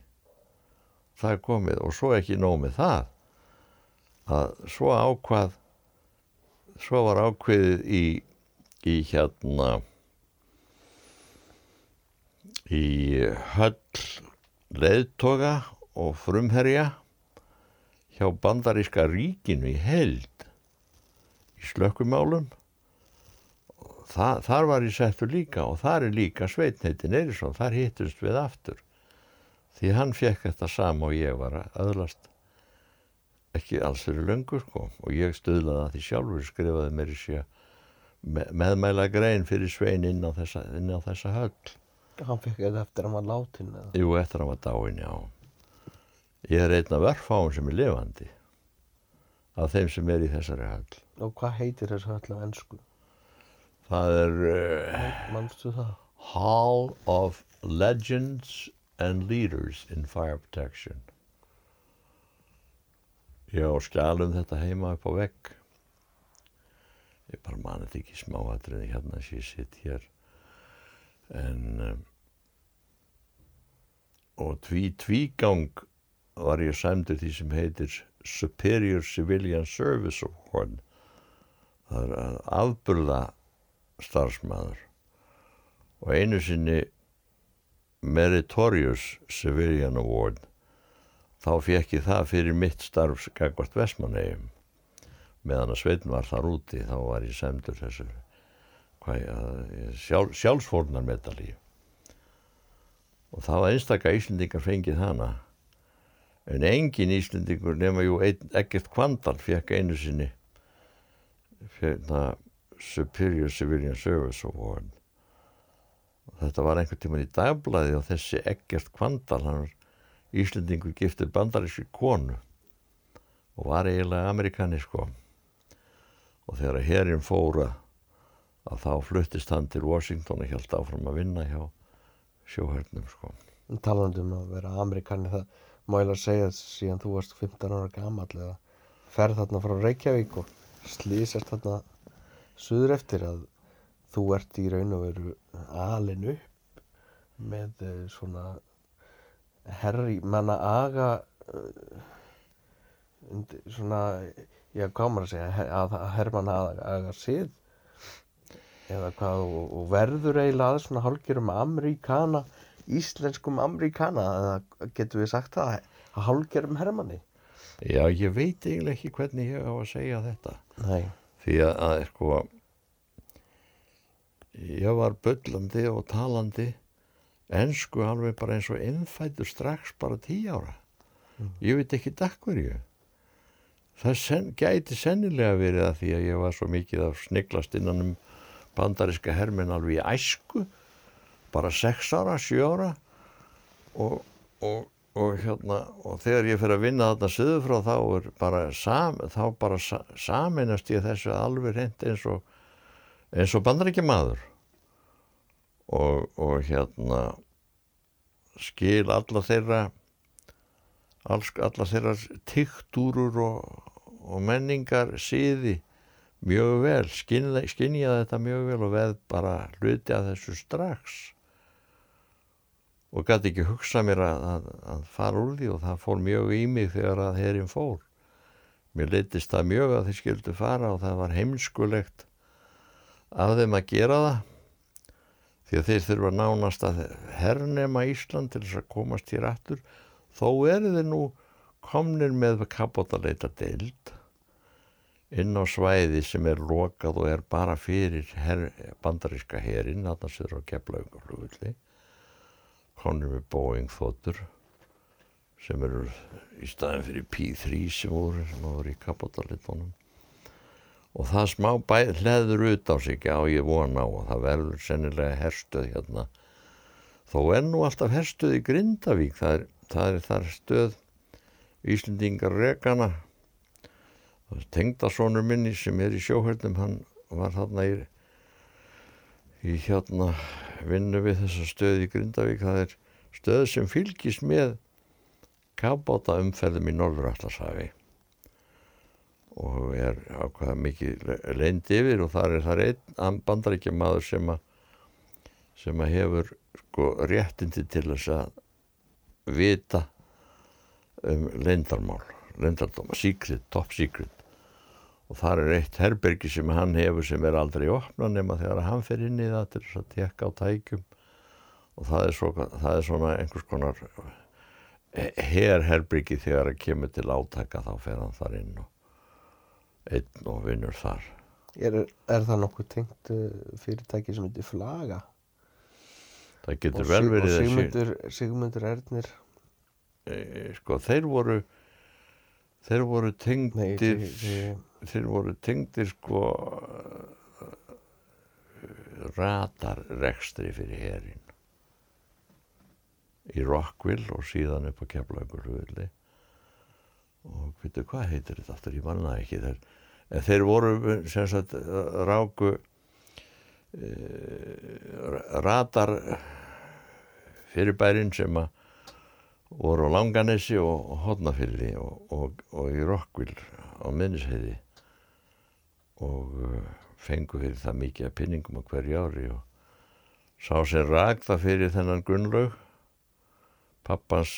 Speaker 1: Það er komið og svo ekki nóg með það að svo ákvað svo var ákveðið í, í hérna í höll leðtoga og frumherja hjá bandaríska ríkinu í held í slökkumálum það, þar var ég settur líka og þar er líka Sveitneitin Eirísson, þar hittust við aftur. Því hann fekk þetta sama og ég var að öðlast. Ekki alls fyrir löngu sko og ég stöðlaði að því sjálfur skrifaði mér í sé meðmæla grein fyrir Svein inn á þessa, inn á þessa höll.
Speaker 2: Hann fekk þetta eftir að var látin eða?
Speaker 1: Jú, eftir að var dáin, já Ég er einn af verfáum sem er lifandi af þeim sem er í þessari höll
Speaker 2: Og hvað heitir þessu höll á ennsku?
Speaker 1: Það er uh, Hall of Legends and Leaders in Fire Protection. Ég á skjálum þetta heima upp á vegg. Ég bara mani þetta ekki smáatriði hérna sem ég sitt hér. En um, og tví tvígang var ég sæmdur því sem heitir Superior Civilian Service Award. Það er afburða starfsmæður og einu sinni Meritorious Civilian Award þá fekk ég það fyrir mitt starf Gagvart Vestmannegjum meðan að Sveitn var þar úti þá var ég semdur þessu sjálf, sjálfsfórnarmedalí og það var einstakka Íslendingar fengið hana en engin Íslendingur nema jú ekkert kvandal fekk einu sinni fyrir það Superior Civilian Service Award. Þetta var einhvern tíman í dagblæði og þessi ekkert kvandal hann var Íslendingur giftið bandaríski konu og var eiginlega amerikani sko. Og þegar herrin fóra að þá fluttist hann til Washington og held áfram að vinna hjá sjóhörnum sko.
Speaker 2: Talandum að vera amerikani það má ég að segja síðan þú varst 15 ára gammal eða ferð þarna frá Reykjavík og slýsast þarna suður eftir að þú ert í raun og veru alin upp með eh, svona herri, manna aga undir, svona já, hvað maður að segja að, hermann aga, sið eða hvað og, og verður eiginlega að svona hálfgerum ameríkana íslenskum ameríkana eða getur við sagt það að hálfgerum hermanni?
Speaker 1: Já, ég veit eiginlega ekki hvernig ég á að segja þetta.
Speaker 2: Nei,
Speaker 1: því að, að sko ég var bullandi og talandi ensku alveg bara eins og innfættur strax bara tí ára. Ég veit ekki dakkverju það sen, gæti sennilega verið að því að ég var svo mikið að sniglast innan um bandariska herminn alveg í æsku bara sex ára, sjö ára. Og, og, og hérna og þegar ég fyrir að vinna þarna söður frá þá er bara sam, þá bara sa, saminast ég þessu alveg reynd eins og eins og bandaríkja maður og, hérna skil alla þeirra alla þeirra tiktúrur og, og menningar síði mjög vel skynja þetta mjög vel og veð bara hluti að þessu strax og gæti ekki hugsa mér að, að, að fara úr því og það fór mjög í mig þegar að herinn fór. Mér leittist það mjög að þeir skildu fara og það var heimskulegt af þeim að gera það því að þeir þurfa nánast að hernema Ísland til þess að komast hér aftur. Þó eru þeir nú komnir með kapotaleita deild inn á svæði sem er lokað og er bara fyrir her, bandaríska herin þarna sér á keflaugaflugulli komnir með Boeing þóttur sem eru í staðin fyrir P3 sem voru, sem voru í kapotalitónum og það smá bæð hleður út á sig á ég vona á og það verður sennilega herstöð hérna. Þó er nú alltaf herstöð í Grindavík það er, það er þar stöð Íslendingar rekana tengdasónur minni sem er í sjóhörnum hann var þarna í, í hérna vinnu við þessa stöð í Grindavík það er stöð sem fylgist með kafbáta umferðum í Norðurallarsafi og er ákveða mikið leind yfir og þar er það einn bandaríkja maður sem að sem að hefur sko réttindi til þess að vita um leindarmál leindardóma, secret, top secret og þar er eitt herbergi sem hann hefur sem er aldrei opna nema þegar hann fer inn í það til þess að tekka á tækjum. Og það er, svo, það er svona einhvers konar herherbyrgi þegar það kemur til átaka þá fer hann þar inn og einn og vinnur þar.
Speaker 2: Er, er það nokkuð tengt uh, fyrirtæki sem heitir Flaga?
Speaker 1: Það getur
Speaker 2: og,
Speaker 1: vel
Speaker 2: og
Speaker 1: verið þessi
Speaker 2: Sigmundur, Sigmundur Ernir?
Speaker 1: E, sko þeir voru þeir voru
Speaker 2: nei,
Speaker 1: tengdir
Speaker 2: þi- þi-
Speaker 1: þeir voru tengdir sko radarrekstri fyrir herin í Rockville og síðan upp á Keflavíkurflugulli og veitu hvað heitir þetta aftur, ég manna ekki. Þeir, en þeir voru sem sagt ráku e, radar fyrirbærin sem að voru á Langanesi og, Hodnafyrði og, og, og í Rockville á minnisheiði og uh, fengu fyrir það mikið að pinningum á hverju ári og sá rak það fyrir þennan Gunnlaug pappans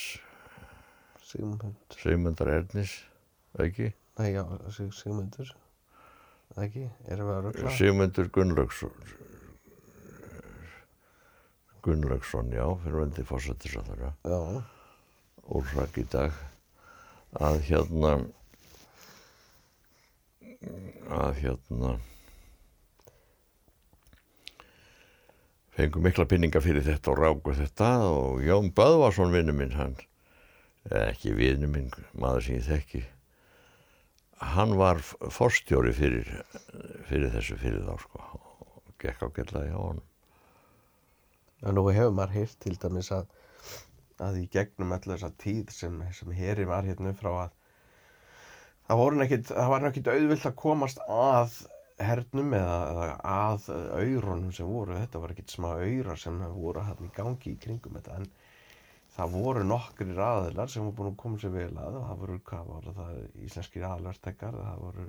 Speaker 2: Sigmund
Speaker 1: Sigmundar Ernis ekki,
Speaker 2: nei já, Sig, Sigmundur. Það ekki, erum við að röggla
Speaker 1: Sigmundur Gunnlaugsson. Gunnlaugsson, já, fyrir vendi fórsættis að þeirra
Speaker 2: já,
Speaker 1: úrrak í dag. Að hérna að hérna fengu mikla pinninga fyrir þetta og ráku þetta og Jón Böðvarsson vinnu minn hann ekki vinnu minn maður sem ég þekki hann var forstjóri fyrir fyrir þessu fyrir þá sko og gekk á gætlaði á honum.
Speaker 2: Já, nú hefur maður heyrt til dæmis að, að í gegnum allir þessa tíð sem, sem heri var hérna frá að það voru nekkit, það var nekkit auðvilt að komast að hernum eða, eða að auðrónum sem voru, þetta var ekkit smá auðra sem voru hann í gangi í kringum þetta en það voru nokkri aðilar sem voru búin að koma sér vel að það. Voru, hvað voru það, íslenskir aðalvertakar það voru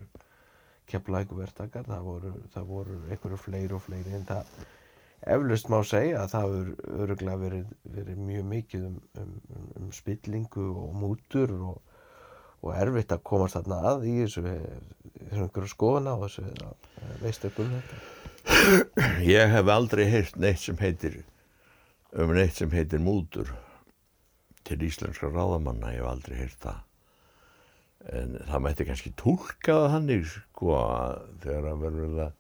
Speaker 2: keflækuvertakar það voru, það voru einhverju fleiri og fleiri en það eflust má segja að það hefur öruglega verið, verið mjög mikið um, um, um spillingu og mútur og, og erfitt að komast þarna að í þessu, þessu skoðuna og þessu um þetta?
Speaker 1: Ég hef aldrei heyrt neitt sem heitir um neitt sem heitir mútur til íslenskra ráðamanna, ég hef aldrei heyrt það. En það mætti kannski tólkaða hannig sko þegar að verður það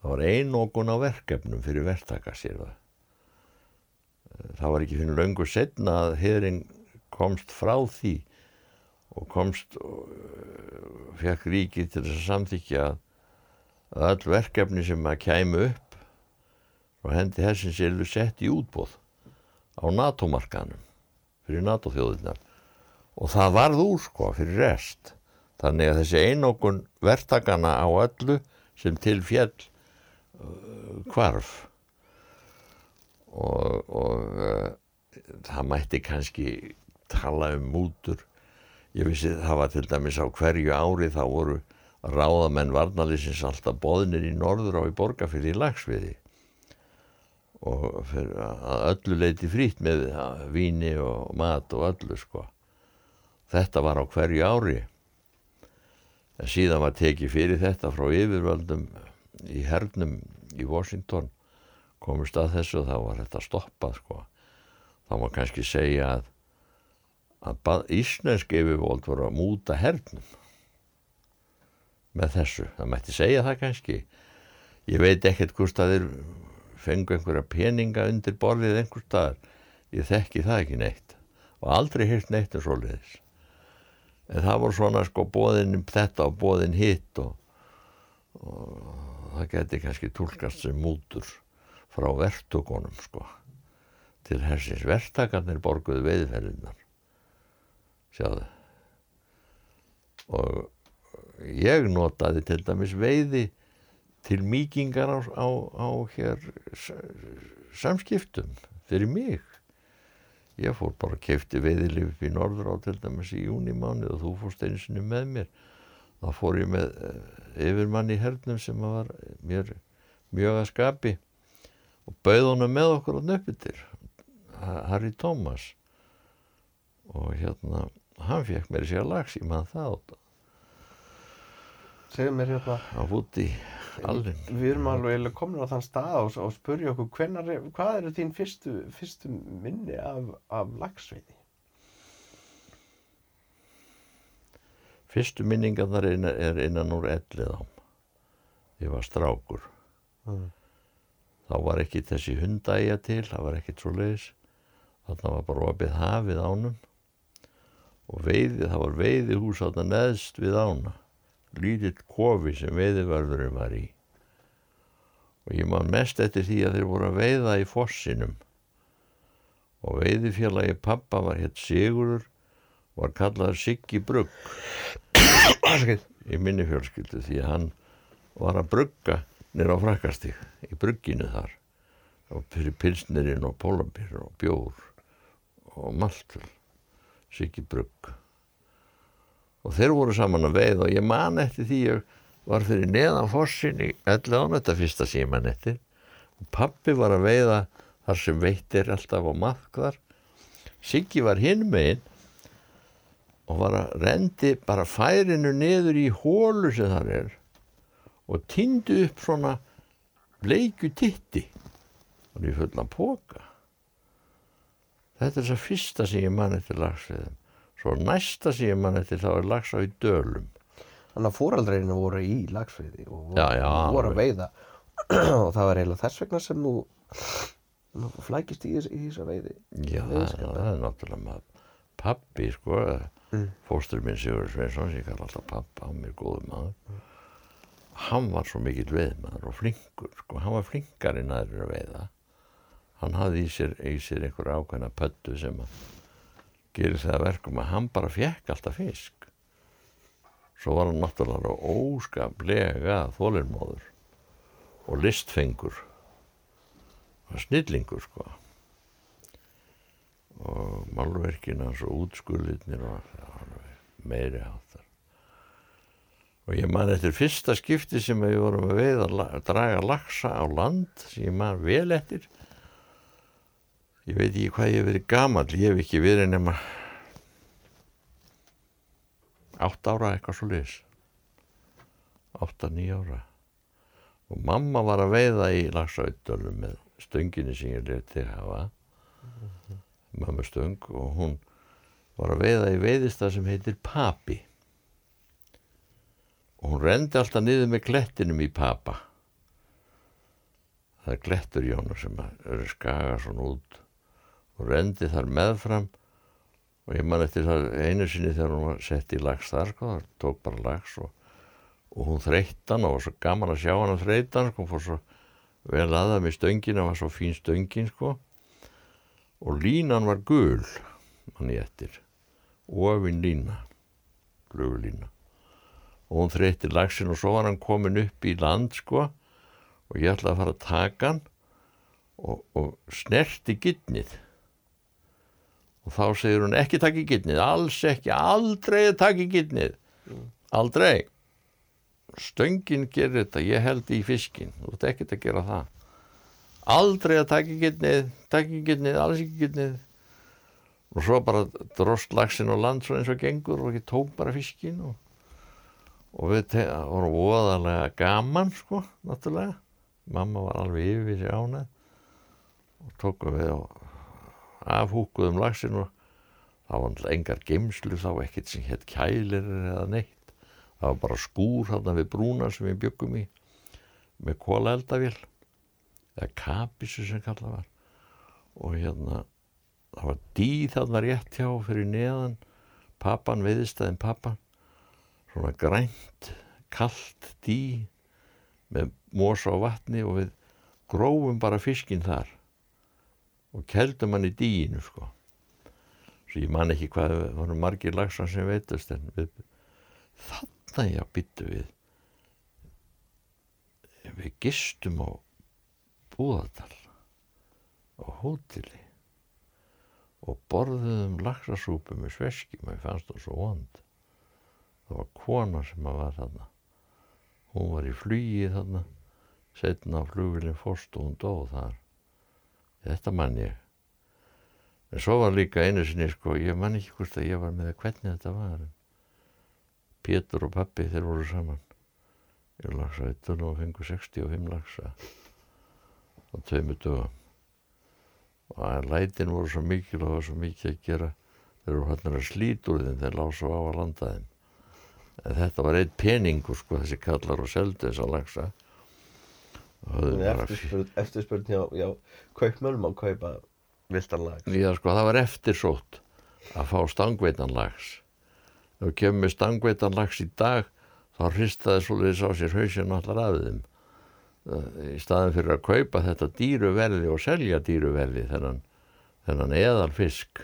Speaker 1: það var einókun á verkefnum fyrir verktaka sér það. Það var ekki fyrir löngu setna að heðring komst frá því og komst og fekk ríkið til þess að samþykja að öll verkefni sem að kæmu upp og hendi hessins eru sett í útbóð á NATO-markanum fyrir NATO-þjóðunar og það varð úr sko fyrir rest. Þannig að þessi einókun verktakana á öllu sem til fjall uh, hvarf. Og, og uh, það mætti kannski tala um mútur ég vissi það var til dæmis á hverju ári þá voru ráðamenn varnalýsins alltaf boðnir í norður á í borgarfyrði í lagsviði og öllu leiti frýtt með víni og mat og öllu sko. Þetta var á hverju ári. En síðan var tekið fyrir þetta frá yfirvöldum í hernum í Washington. Komist að þessu og þá var þetta stoppað sko. Þá má kannski segja að að íslensk yfirvöld voru að múta hernum með þessu, það mætti segja það kannski. Ég veit ekkert hvort að þeir fengu einhverja peninga undir borðið einhver staðar. Ég þekki það ekki neitt og aldrei hýrt neitt um svoleiðis. En það voru svona sko bóðin þetta og bóðin hitt og, og það geti kannski tólkast sem mútur frá verktökunum sko. Til hersins verktakarnir borguðu veiðferðinnar sjáðu. Og ég notaði til dæmis veiði til mýkingar á, á, á hér samskiptum fyrir mig. Ég fór bara að kefti veiðilif upp í norður á til dæmis í júnimáni og þú fórst einsinu með mér. Þá fór ég með yfirmann í hernum sem var mér mjög að skapi og bauð honum með okkur á nöppitir Harry Thomas og hérna hann fekk mér sér lags í mann það
Speaker 2: segðu mér hérna.
Speaker 1: Á fúti allin
Speaker 2: við erum alveg komin á þann stað og, og spurja okkur hvenar, hvað eru þín fyrstu, fyrstu minni af, af lagsveiði
Speaker 1: fyrstu minningarnar er, er innan úr ellið á ég var strákur.
Speaker 2: Mm.
Speaker 1: þá var ekki þessi hundæja til það var ekkit svo leiðis þarna var bara opið hafið ánum og veiði, það var veiði hús þarna neðst við ána. Lítill kofi sem veiðivörðurinn var í. Og ég man mest eftir því að þeir voru að veiða í fossinum. Og veiðifélagi pappa var hétt Sigurur var kallaður Siggi Brugg. Í minni fjölskyldu því að hann var að brugga nýra á frakastík í brugginu þar. Og fyrir pilsnirinn og pólambir og bjór og maltur Siggi Brugg. Og þeir voru saman að veið og ég man eftir því ég var fyrir neðan fossin í 11 þetta fyrsta síman eftir. Og pappi var að veiða þar sem veitir alltaf á maðkvar. Siggi var hinn megin og var að rendi bara færinu niður í hólu sem þar er og týndi upp svona bleiku titti. Og því fulla póka þetta er þess að fyrsta sem ég man eftir lagsviðum Svo næsta sem ég mann eftir þá er lags á í dölum.
Speaker 2: Þannig að fóraldreinu voru í lagsveiði og
Speaker 1: já, já,
Speaker 2: voru að veiða [clears throat] og það var eiginlega þess vegna sem nú, nú flækist í, í þessa veiði.
Speaker 1: Já, það, er náttúrulega maður. Pappi, sko, mm. fóstur minn Sigur Sveinsson, sem ég kalla alltaf pappa á mér góðu maður, mm. hann var svo mikill veiðmaður og flinkur, sko, hann var flinkarinn aðrir að veiða. Hann hafði í sér, í sér einhver ákveðna pöttu sem að gerir það að verkum að hann bara fekk alltaf fisk. Svo var hann náttúrulega óskaplega þólinnmóður og listfengur og snillingur sko. Og málverkina hans og útskullitnir meiri áttar og ég man eftir fyrsta skipti sem við vorum að veið að draga lagsa á land sem ég man vel eftir ég veit ekki hvað ég hef verið gamal ég hef ekki verið nema átt ára eitthvað svo átta, nýja ára. Og mamma var að veiða í lagsauðdölum með stönginni sem ég leti hafa. Mm -hmm mömmustöng og hún var að veiða í veiðista sem heitir Papi. Og hún rendi alltaf niður með klettinum í Papa. Það er klettur í honum sem eru skaga svona út og rendi þar meðfram. Og ég man eftir það einu sinni þegar hún var sett í lags þar sko, það tók bara lags og, og hún þreyttan og var svo gaman að sjá hann að þreyttan sko, hún fór svo vel aðað með stöngin það var svo fín stöngin sko. Og línan var gul manni eftir. Ofinn lína glögulína og hún þreytti lagsin og svo var hann komin upp í land sko og ég ætlaði að fara að taka hann og, og snerti gittnið og þá segir hún ekki takk í gittnið alls ekki, aldrei takk í gittnið mm. aldrei. Stöngin gerir þetta ég held í fiskin, þú ert ekkert að gera það. Aldrei að taka ekki getnið taka ekki getnið, alls ekki getnið og svo bara drost lagsin og land svo eins og gengur og ekki tók bara fiskin og, og við vorum óðarlega gaman sko, náttúrulega. Mamma var alveg yfir sig ánað og tókum við og afhúkuðum lagsin og það var alltaf engar geimslu þá ekkert sem hétt kælir eða neitt. Það var bara skúr þarna við brúna sem við byggum í með kóla eldavél eða kapisu sem kallað var. Og hérna það var dýð þarna rétt hjá fyrir neðan pappan veðistæðin pappan. Svona grænt kallt dý með mosa og vatni og við grófum bara fiskinn þar og keldum hann í dýinu sko. Svo ég man ekki hvað það voru margir lagsan sem veitast en við, þannig að byttu við. Við gistum á Búðardal á hótili og borðuðum laxasúpu með sveski maður fannst það svo vond. Það var kona sem að var þarna. Hún var í flugi þarna. Setna á flugvilin fórst og hún dóð þar þetta mann ég. En svo var líka einu sinni sko ég man ekki hvort að ég var með hvernig þetta var. Pétur og pappi þeir voru saman. Ég lagsa 1 og fengu 65 lagsa á tveimu dögum. Og að lætin voru svo mikil og það var svo mikið að gera. Þeir eru hann að slít úr þeim þeir lág svo á að landa þeim. En þetta var eitt peningur sko þessi kallar og seldu þess að lagsa
Speaker 2: Eftirspurn hjá, hjá kaupmölum á kaupa viltanlags
Speaker 1: Já sko það var eftirsótt að fá stangveitanlags ef við kemum með stangveitanlags í dag þá hristaði svolítið sá sér hausinn allar af þeim. Í staðin fyrir að kaupa þetta dýruverði og selja dýruverði þennan, þennan eðal fisk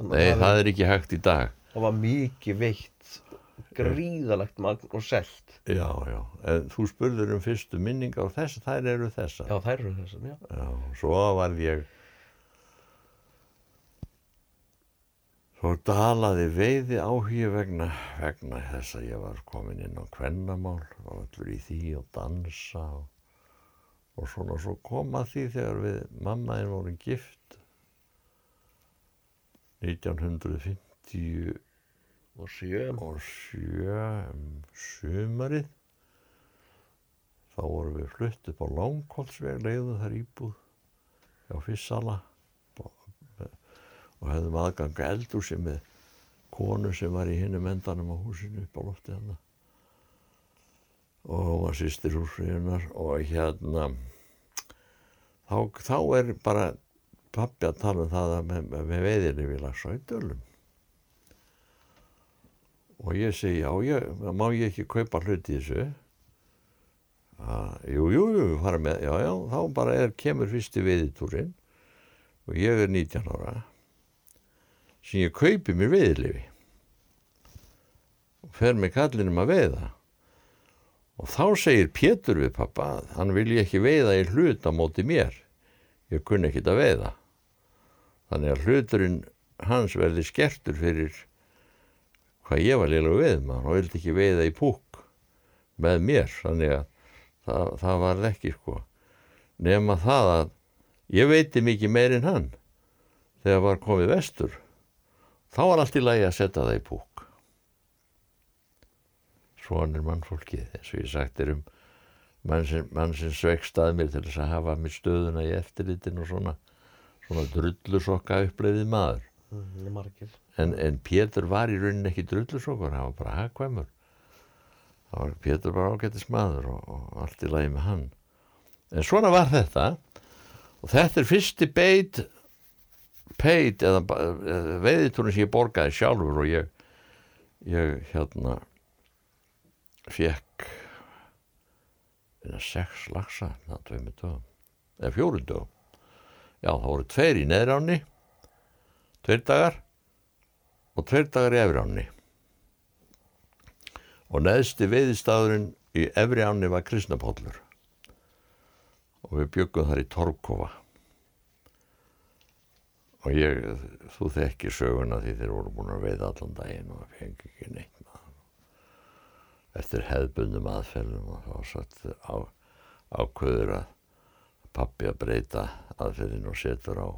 Speaker 1: Nei, það er ekki hægt í dag.
Speaker 2: Það var mikið veitt gríðalegt magn og selt.
Speaker 1: Já, já, en þú spurður um fyrstu minninga og þess, þær eru þessa
Speaker 2: Já, þær eru þessa, já.
Speaker 1: Já, svo var ég Svo dalaði veiði áhugi vegna, vegna þess að ég var komin inn á kvennamál og allur í því og dansa og, og svona. Svo kom að því þegar við mammaðin vorum gift 1950
Speaker 2: og sjö.
Speaker 1: Og sjö um sumarið. Þá vorum við flutt upp á Langholtsveg leiðum þar íbúð hjá Fissala. Og hefðum aðganga eldúsi með konu sem var í hinnum endanum á húsinu upp á lofti hann og hún var sýstir húsriðunar og hérna þá, þá er bara pappi að tala um það með, með veiðinni við lagsa í dölum og ég segi já, ég, má ég ekki kaupa hluti þessu? Jú, jú, jú, fara með, já, já, þá bara er, kemur fyrsti veiðitúrin og ég er 19 ára sem ég kaupi mér veiðlifi og fer með kallinum að veiða. Og þá segir Pétur við pappa að hann vilji ekki veiða í hlut á móti mér. Ég kunni ekki að veiða. Þannig að hluturinn hans verði skertur fyrir hvað ég var liðlega veið maður. Og vildi ekki veiða í púk með mér þannig að það, það var ekki sko. Nema það að ég veiti mikið meirinn hann þegar var komið vestur. Þá var allt í lagi að setja það í púk svonir mannfólkið eins og ég sagt er um mann sem, sem svegst að mér til þess að hafa mér stöðuna í eftirlitin og svona svona drullusokka uppleiðið maður.
Speaker 2: Mm, margir.
Speaker 1: En, en Pétur var í rauninni ekki drullusokkur hann var bara hagkvæmur. Var Pétur bara ágættis maður og, og allt í lagi með hann. En svona var þetta. Og þetta er fyrsti beit peit eða, veiðitúrin sem ég borgaði sjálfur og ég ég hérna fekk eða sex lagsa það tveimur dögum eða fjórum dögum. Já það voru tveir í neðránni tveir dagar og tveir dagar í efri ánni og neðsti veiðistafurinn í efri ánni var Kristnapóllur. Og við byggum þar í Torkova og ég þú þekkir söguna því þeir voru búin að veiða allan daginn og fengi ekki neitt maður eftir hefðbundum aðferðum og þá satt á, ákveður að pappi að breyta aðferðin og setur á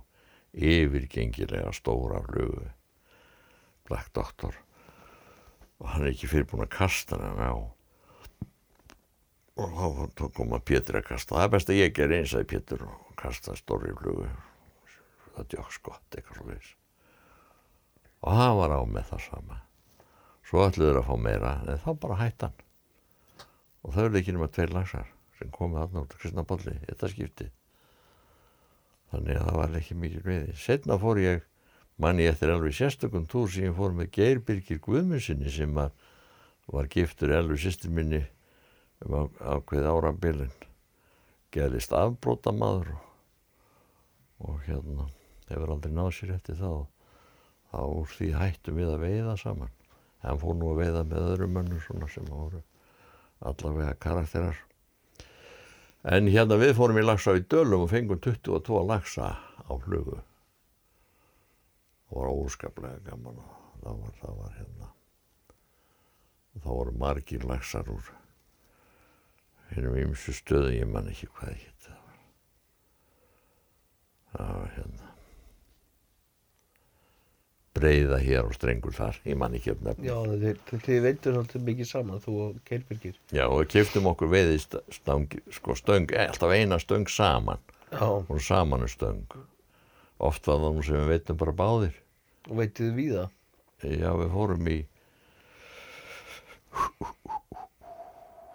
Speaker 1: yfirgengilega stóra flugu Black Doctor. Og hann er ekki fyrir búin að kasta hann á og þá kom að Pétur að kasta. Það er best að ég ger eins að Pétur og kasta stóri flugu. Það djók skott eitthvað veist og það var á með það sama. Svo ætluður að fá meira en þá bara hættan og þau eru ekki nema tveir lagsar sem komið aðná til Kristnapolli þetta skipti þannig að það var ekki mikil veiði. Setna fór ég manni eftir alveg sérstökum túr sem ég fór með Geirbyrgir Guðmundsinni sem var, giftur elvi sýstir minni um ákveð árabilin gerðist afbróta maður og, og hérna hefur aldrei náð sér eftir þá þá úr því hættum við að veiða saman. Hann fór nú að veiða með öðrum mönnum svona sem voru allavega karakterar. En hérna við fórum í lagsa í dölum og fengum 22 lagsa á flugu og var óskaplega gaman og það var, það var hérna. Og þá voru margir lagsar úr hennum ymsu stöðu ég man ekki hvað ekki það var það var hérna. Breyða hér og strengur þar ég man ekki um nefn
Speaker 2: Já, þið, veitur svolítið mikið saman, þú og Keilbyrgir.
Speaker 1: Já, og við keftum okkur veiði stöng, sko stöng, eh, alltaf eina stöng saman.
Speaker 2: Já,
Speaker 1: og saman er stöng oft var það nú sem við veitum bara báðir.
Speaker 2: Og veitið við það?
Speaker 1: Já, við fórum í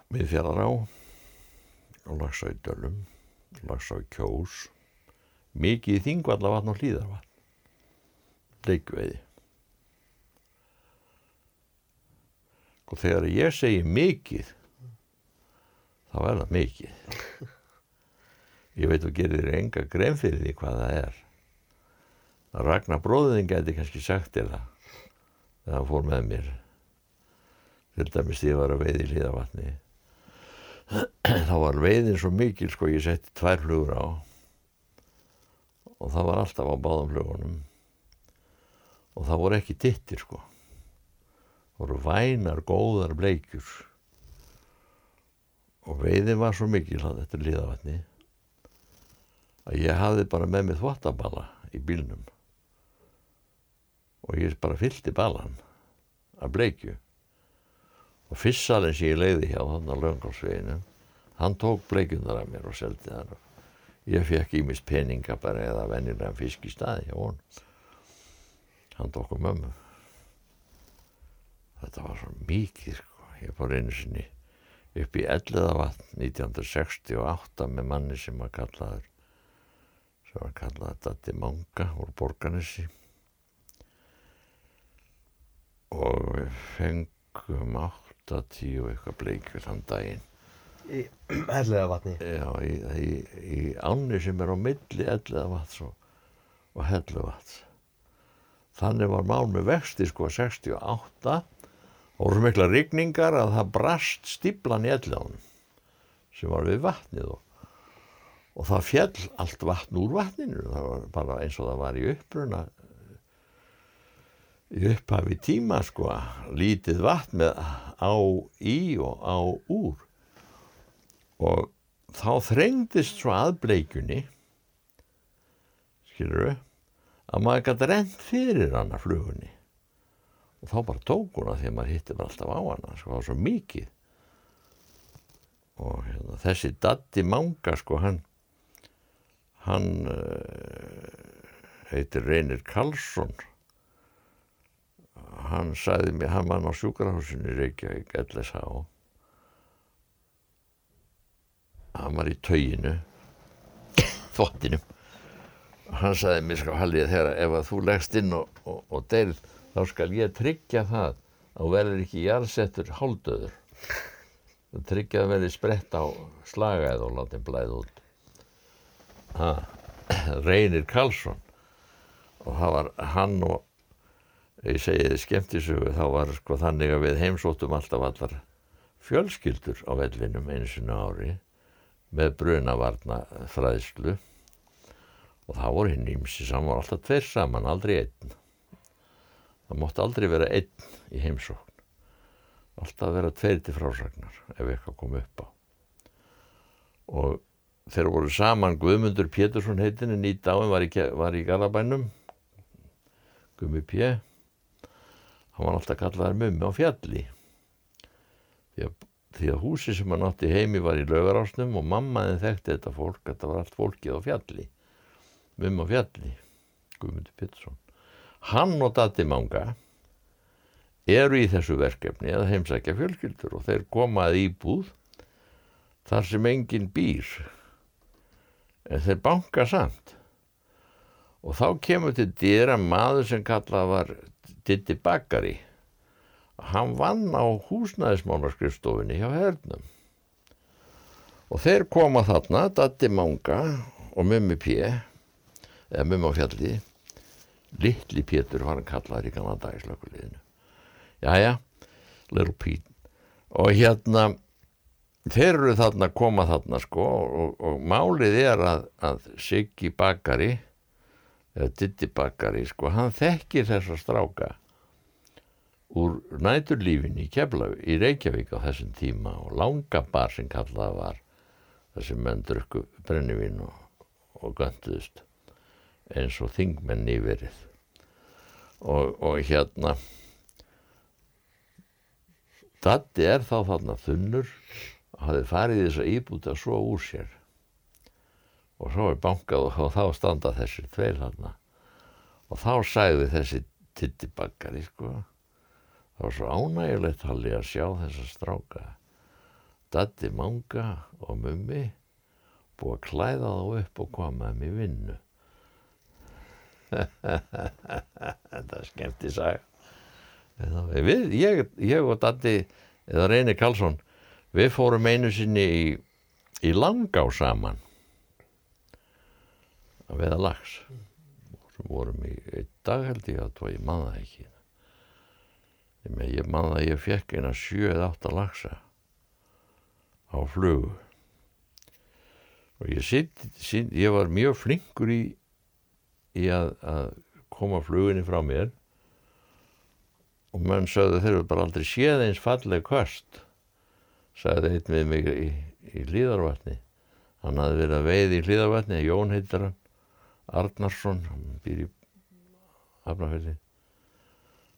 Speaker 1: miðfjallará og lagsa í dölum lagsa í kjós mikið í þingvalla vatn og hlýðarvatn leikveiði og þegar ég segi mikið þá er það mikið. [laughs] Ég veit og gerir þér enga grein fyrir því hvað það er Ragnar bróðin gæti kannski sagt þér það þegar hann fór með mér. Til dæmis því að ég var að veiði í hlýðavatni [clears throat] þá var veiðin svo mikil sko ég setti tvær flugur á. Og það var alltaf á báðum flugunum. Og það voru ekki dittir sko. Voru vænar, góðar bleikjur. Og veiðin var svo mikil að þetta líðavatni að ég hafði bara með mig þvottaballa í bílnum og ég bara fyllti ballan af bleikju. Og fissalinn sem ég leiði hjá þannig að löngálsveginu hann tók bleikjundar af mér og seldi þar ég fekk ímist peninga bara eða venjulega fisk í staði hjá hún hann tók um mömmu. Þetta var svo mikið sko. ég fór einu sinni upp í Elliðavatn 1968 með manni sem var kallaður sem var kallaður Datti Manga úr Borganissi og við fengum 8-10 og eitthvað bleikjur þann daginn.
Speaker 2: Í hellega vatni
Speaker 1: já, í, í, í ánni sem er á milli elliða vats og, og hellu vats þannig var mál með vexti sko 68 og voru mikla rigningar að það brast stíplan í elliðanum sem var við vatnið og, og það fjall allt vatn úr vatninu. Það var bara eins og það var í uppruna í upphafi tíma sko lítið vatn með á í og á úr. Og þá þrengdist svo að bleikjunni skilur að maður gæti rent fyrir hana flugunni. Og þá bara tók hún að því að maður hitti bara alltaf á hana sko, það var svo mikið. Og hérna, þessi Datti Manga sko hann hann uh, heitir Reynir Karlsson hann sagði mér, hann var á sjúkrahúsinu í Reykjavík, LSH hann var í tauginu þvottinu. Hann sagði mér sko Hallið þegar ef að þú leggst inn og, og, og deyrð þá skal ég tryggja það að verður ekki jarðsettur háldöður þú tryggja að verði sprett á slagaðið og látið blæð út. Ha, [clears throat] Reynir Karlsson. Og það var hann og ég segi þið skemmtisögu þá var sko þannig að við heimsóttum alltaf allar fjölskyldur á vellinum einu sinna ári með brunavarna fræðslu og það voru hinn ímsi saman, var alltaf tveir saman, aldrei einn. Það mótti aldrei vera einn í heimsókn. Alltaf vera tveir til frásagnar ef eitthvað kom upp á. Og þeir voru saman Guðmundur Pétursson heitin en í dáin var í, í Garabænum Guðmi P hann var alltaf kallaðar mummi á fjalli. Því að, því að húsi sem hann átti heimi var í lögarásnum og mammaðin þekkti þetta fólk þetta var allt fólkið á fjalli. Mummi á fjalli Guðmundur Pétursson. Hann og Datti Manga eru í þessu verkefni að heimsækja fjölskyldur og þeir komaði íbúð þar sem enginn býr. En þeir banka samt. Og þá kemur til dýra maður sem kallað var Ditti Bakari. Hann vann á húsnæðismánaskrifstofinni hjá hernum. Og þeir koma þarna Datti Manga og Mummi P eða Mummi á fjalli. Littli Pétur var hann kallaður í kannan dagslökuliðinu Jæja, Little Pete. Og hérna þeir eru þarna að koma þarna sko og, og málið er að, að Siggi Bakari eða Ditti Bakari sko, hann þekkir þessa stráka úr næturlífinni í Keflaug, í Reykjavík á þessum tíma og langa bar sem kallað var þessi menn drukku brennivín og, og gönduðust eins og þingmenn nýverið og, og hérna Datti er þá þarna þunnur og hafði farið þess að íbúta svo úr sér og svo er bankað og þá standa þessir tveir þarna. Og þá sæði þessi tittibakkari sko það var svo ánægilegt halli að sjá þessa stráka. Datti Manga og Mummi búið að klæða þá upp og koma þeim í vinnu. [laughs] Þetta er skemmt í sag við, ég, ég og Datti eða Reynir Karlsson við fórum einu sinni í, í Langá saman að veða lags sem vorum í einn dag held ég að það ég manna ekki. Ég manna að ég fekk eina 7-8 lagsa á flugu og ég sitt, sitt ég var mjög flinkur í í að, að koma flugunni frá mér. Og menn sögðu þeir eru bara aldrei séð eins falleg köst sagði einn við mig í, í hlýðarvatni hann hafði verið að veið í hlýðarvatni Jón heitir hann Arnarsson hann býr í Hafnarfjörði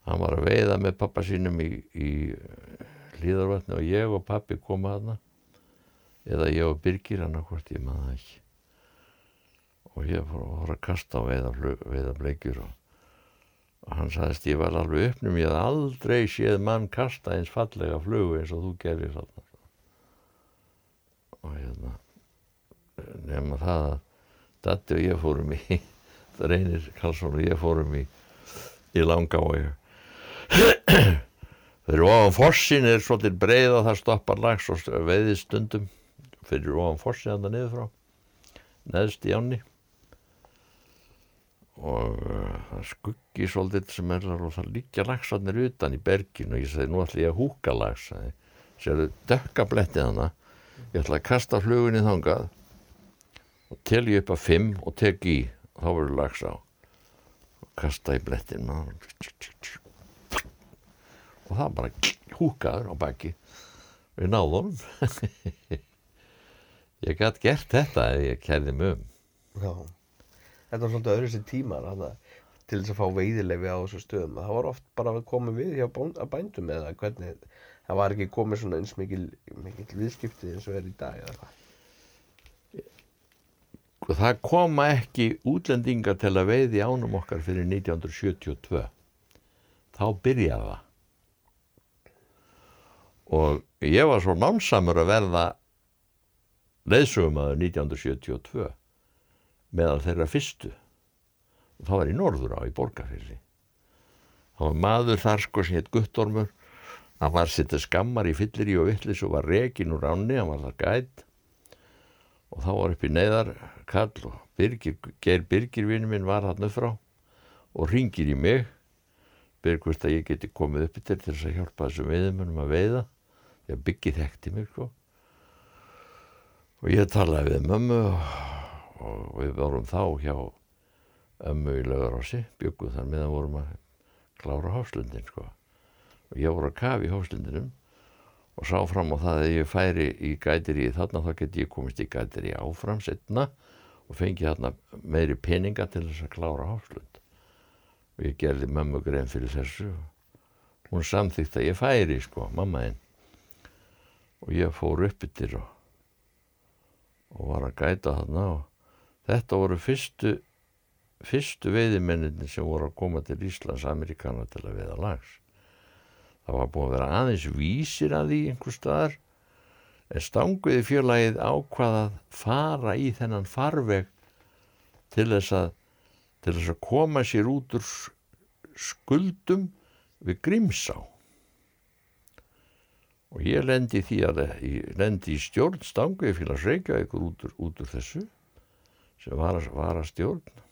Speaker 1: hann var að veiða með pappa sínum í, í hlýðarvatni og ég og pappi koma aðna eða ég og Birgir hann hvort ég maður ekki. Og ég fór að kasta á veiða, veiða bleikjur og, og hann sagðist ég var alveg uppnum ég hef aldrei séð mann kasta eins fallega flugu eins og þú gerir og hérna nefna það að Datti og ég fórum í það reynir Karlsson og ég fórum í í og ég þegar ofan fossin er svolítið breið og það stoppar lags og veiði stundum. Fyrir ofan fossið hann niður frá neðst í ánni. Og uh, það skuggi svolítið sem er og það líkja lagsarnir utan í berginu. Og ég segi nú ætla ég að húka lags sérðu dökka blettið hana ég ætla að kasta flugunni þangað og tel ég upp að fimm og tek í og þá verður lags á og kasta í blettin og það bara húkaður á baki við náðum [laughs] ég gæti gert þetta ef ég kæði mig um
Speaker 2: Já. Þetta var svolítið öðru sér tímar til þess að fá veiðilefi á þessu stöðum. Það var oft bara að koma við hjá bændum eða hvernig það var ekki komið svona eins mikil, mikil viðskipti eins og er í dag eða hvað.
Speaker 1: Það koma ekki útlendingar til að veiði ánum okkar fyrir 1972 þá byrjaði það. Og ég var svo námsamur að verða leiðsögumadur 1972 meðal þeirra fyrstu. Og það var í norður á í borgarfyrli það var maður þar sko sem hétt Guttormur. Hann var sittið skammar í fyllir í og vittlis og var rekin úr ánni, hann var það gætt og þá var upp í neyðar kall og Birgir, Geir Birgir vinnu minn var hann upp frá og ringir í mig Birgir hvort að ég geti komið upp til þess að hjálpa þessum veiðumennum að veiða. Því að Biggi þekkti mig sko. Og ég talaði við mömmu og, og við vorum þá hjá ömmu í laugarási byggum þar meðan vorum að klára háslundin sko. Og ég voru að kafa í háslundinum og sá fram á það að ég færi í gætiri þarna þá geti ég komist í gætiri áfram setna og fengi þarna meiri peninga til þess að klára háslund og ég gerði mömmu grein fyrir þessu. Hún samþýtt að ég færi sko, mamma einn og ég fór upp yttir og, og var að gæta þarna og þetta voru fyrstu fyrstu veiðimenninni sem voru að koma til Íslands Amerikana til að veiða lags það var búin að vera aðeins vísir að því einhver staðar. En stanguði félagið ákvað að fara í þennan farveg til þess að til þess að koma sér út úr skuldum við Grímsá. Og ég lendi því að ég lendi í stjórn stanguði félags Reykjavíkur út út úr þessu sem var að, var að stjórn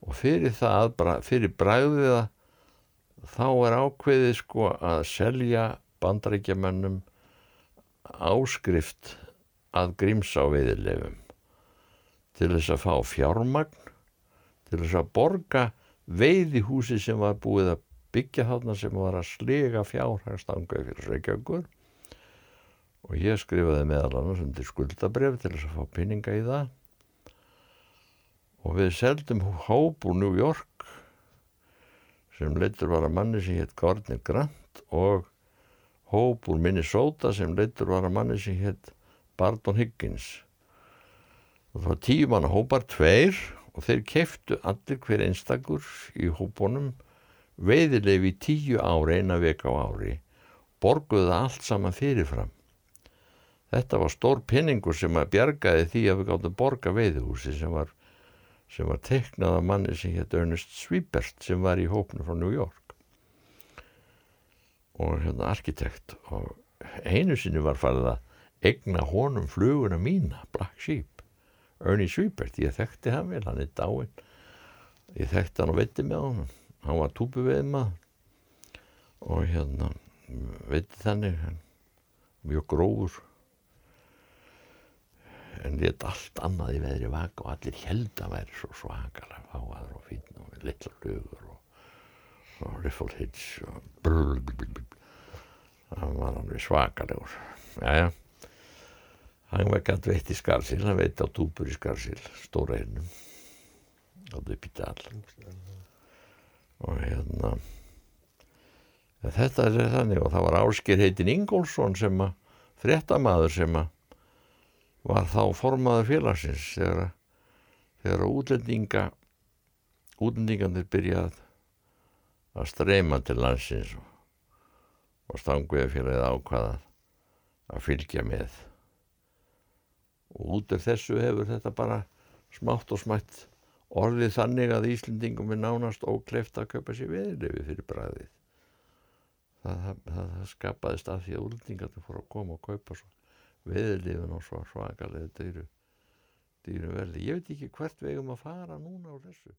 Speaker 1: og fyrir það, fyrir bræðið að þá er ákveðið sko að selja bandaríkjamönnum áskrift að grímsá veiðilefum til þess að fá fjármagn til þess að borga veiðihúsi sem var búið að byggja þarna sem var að slega fjárhagstangu fyrir Reykjavíkur. Og ég skrifaði meðal annars undir skuldabref til þess að fá pinninga í það. Og við seldum hóp úr New York sem leittur var að manni sem hétt Gordon Grant og hóp úr Minnesota sem leittur var að manni sem hétt Barton Higgins. Og það var tíu manna hópar tveir og þeir keftu allir hver einstakur í hópunum veiðilefi í tíu ári eina veka á ári borguðu allt saman fyrirfram. Þetta var stór pinningur sem að bjargaði því að við gáttum borga veiðihúsi sem var sem var teiknað af manni sem hétt Ernest Swibert sem var í hópnu frá New York. Og hérna arkitekt og einu sinni var farið að egna honum fluguna mína Black Sheep. Ernie Swibert, ég þekkti hann vel hann er dáinn. Ég þekkti hann og veitti með honum. Hann var túpu við maður og hérna veitti þannig hann, mjög gróður en létt allt annað í veðri vaka og allir held að væri svo svakalega fáaður og fín og litla lugur og, og riffle hits og brr, brr, brr, brr. hann var alveg svakalegur. Jæja. Hann var gætt veitt í skarsil hann veitt á túpur í skarsil stóra hennum og upp í dal. Og hérna ja, þetta er þannig og það var Áskir heitin Ingólfsson sem að fréttamaður sem að var þá formaður félagsins þegar, þegar útlendinga útlendingandir byrjað að streyma til landsins og, og stanguði félagið ákvaða að fylgja með. Og út af þessu hefur þetta bara smátt og smætt orðið þannig að Íslendingum er nánast ókleft að kaupa sér veðilefi fyrir bræðið það, það, það, skapaðist af því að útlendingarnir fóru að koma og kaupa svo veðurlifin og svo svakalega dýru dýru verði. Ég veit ekki hvert við eigum að fara núna á þessu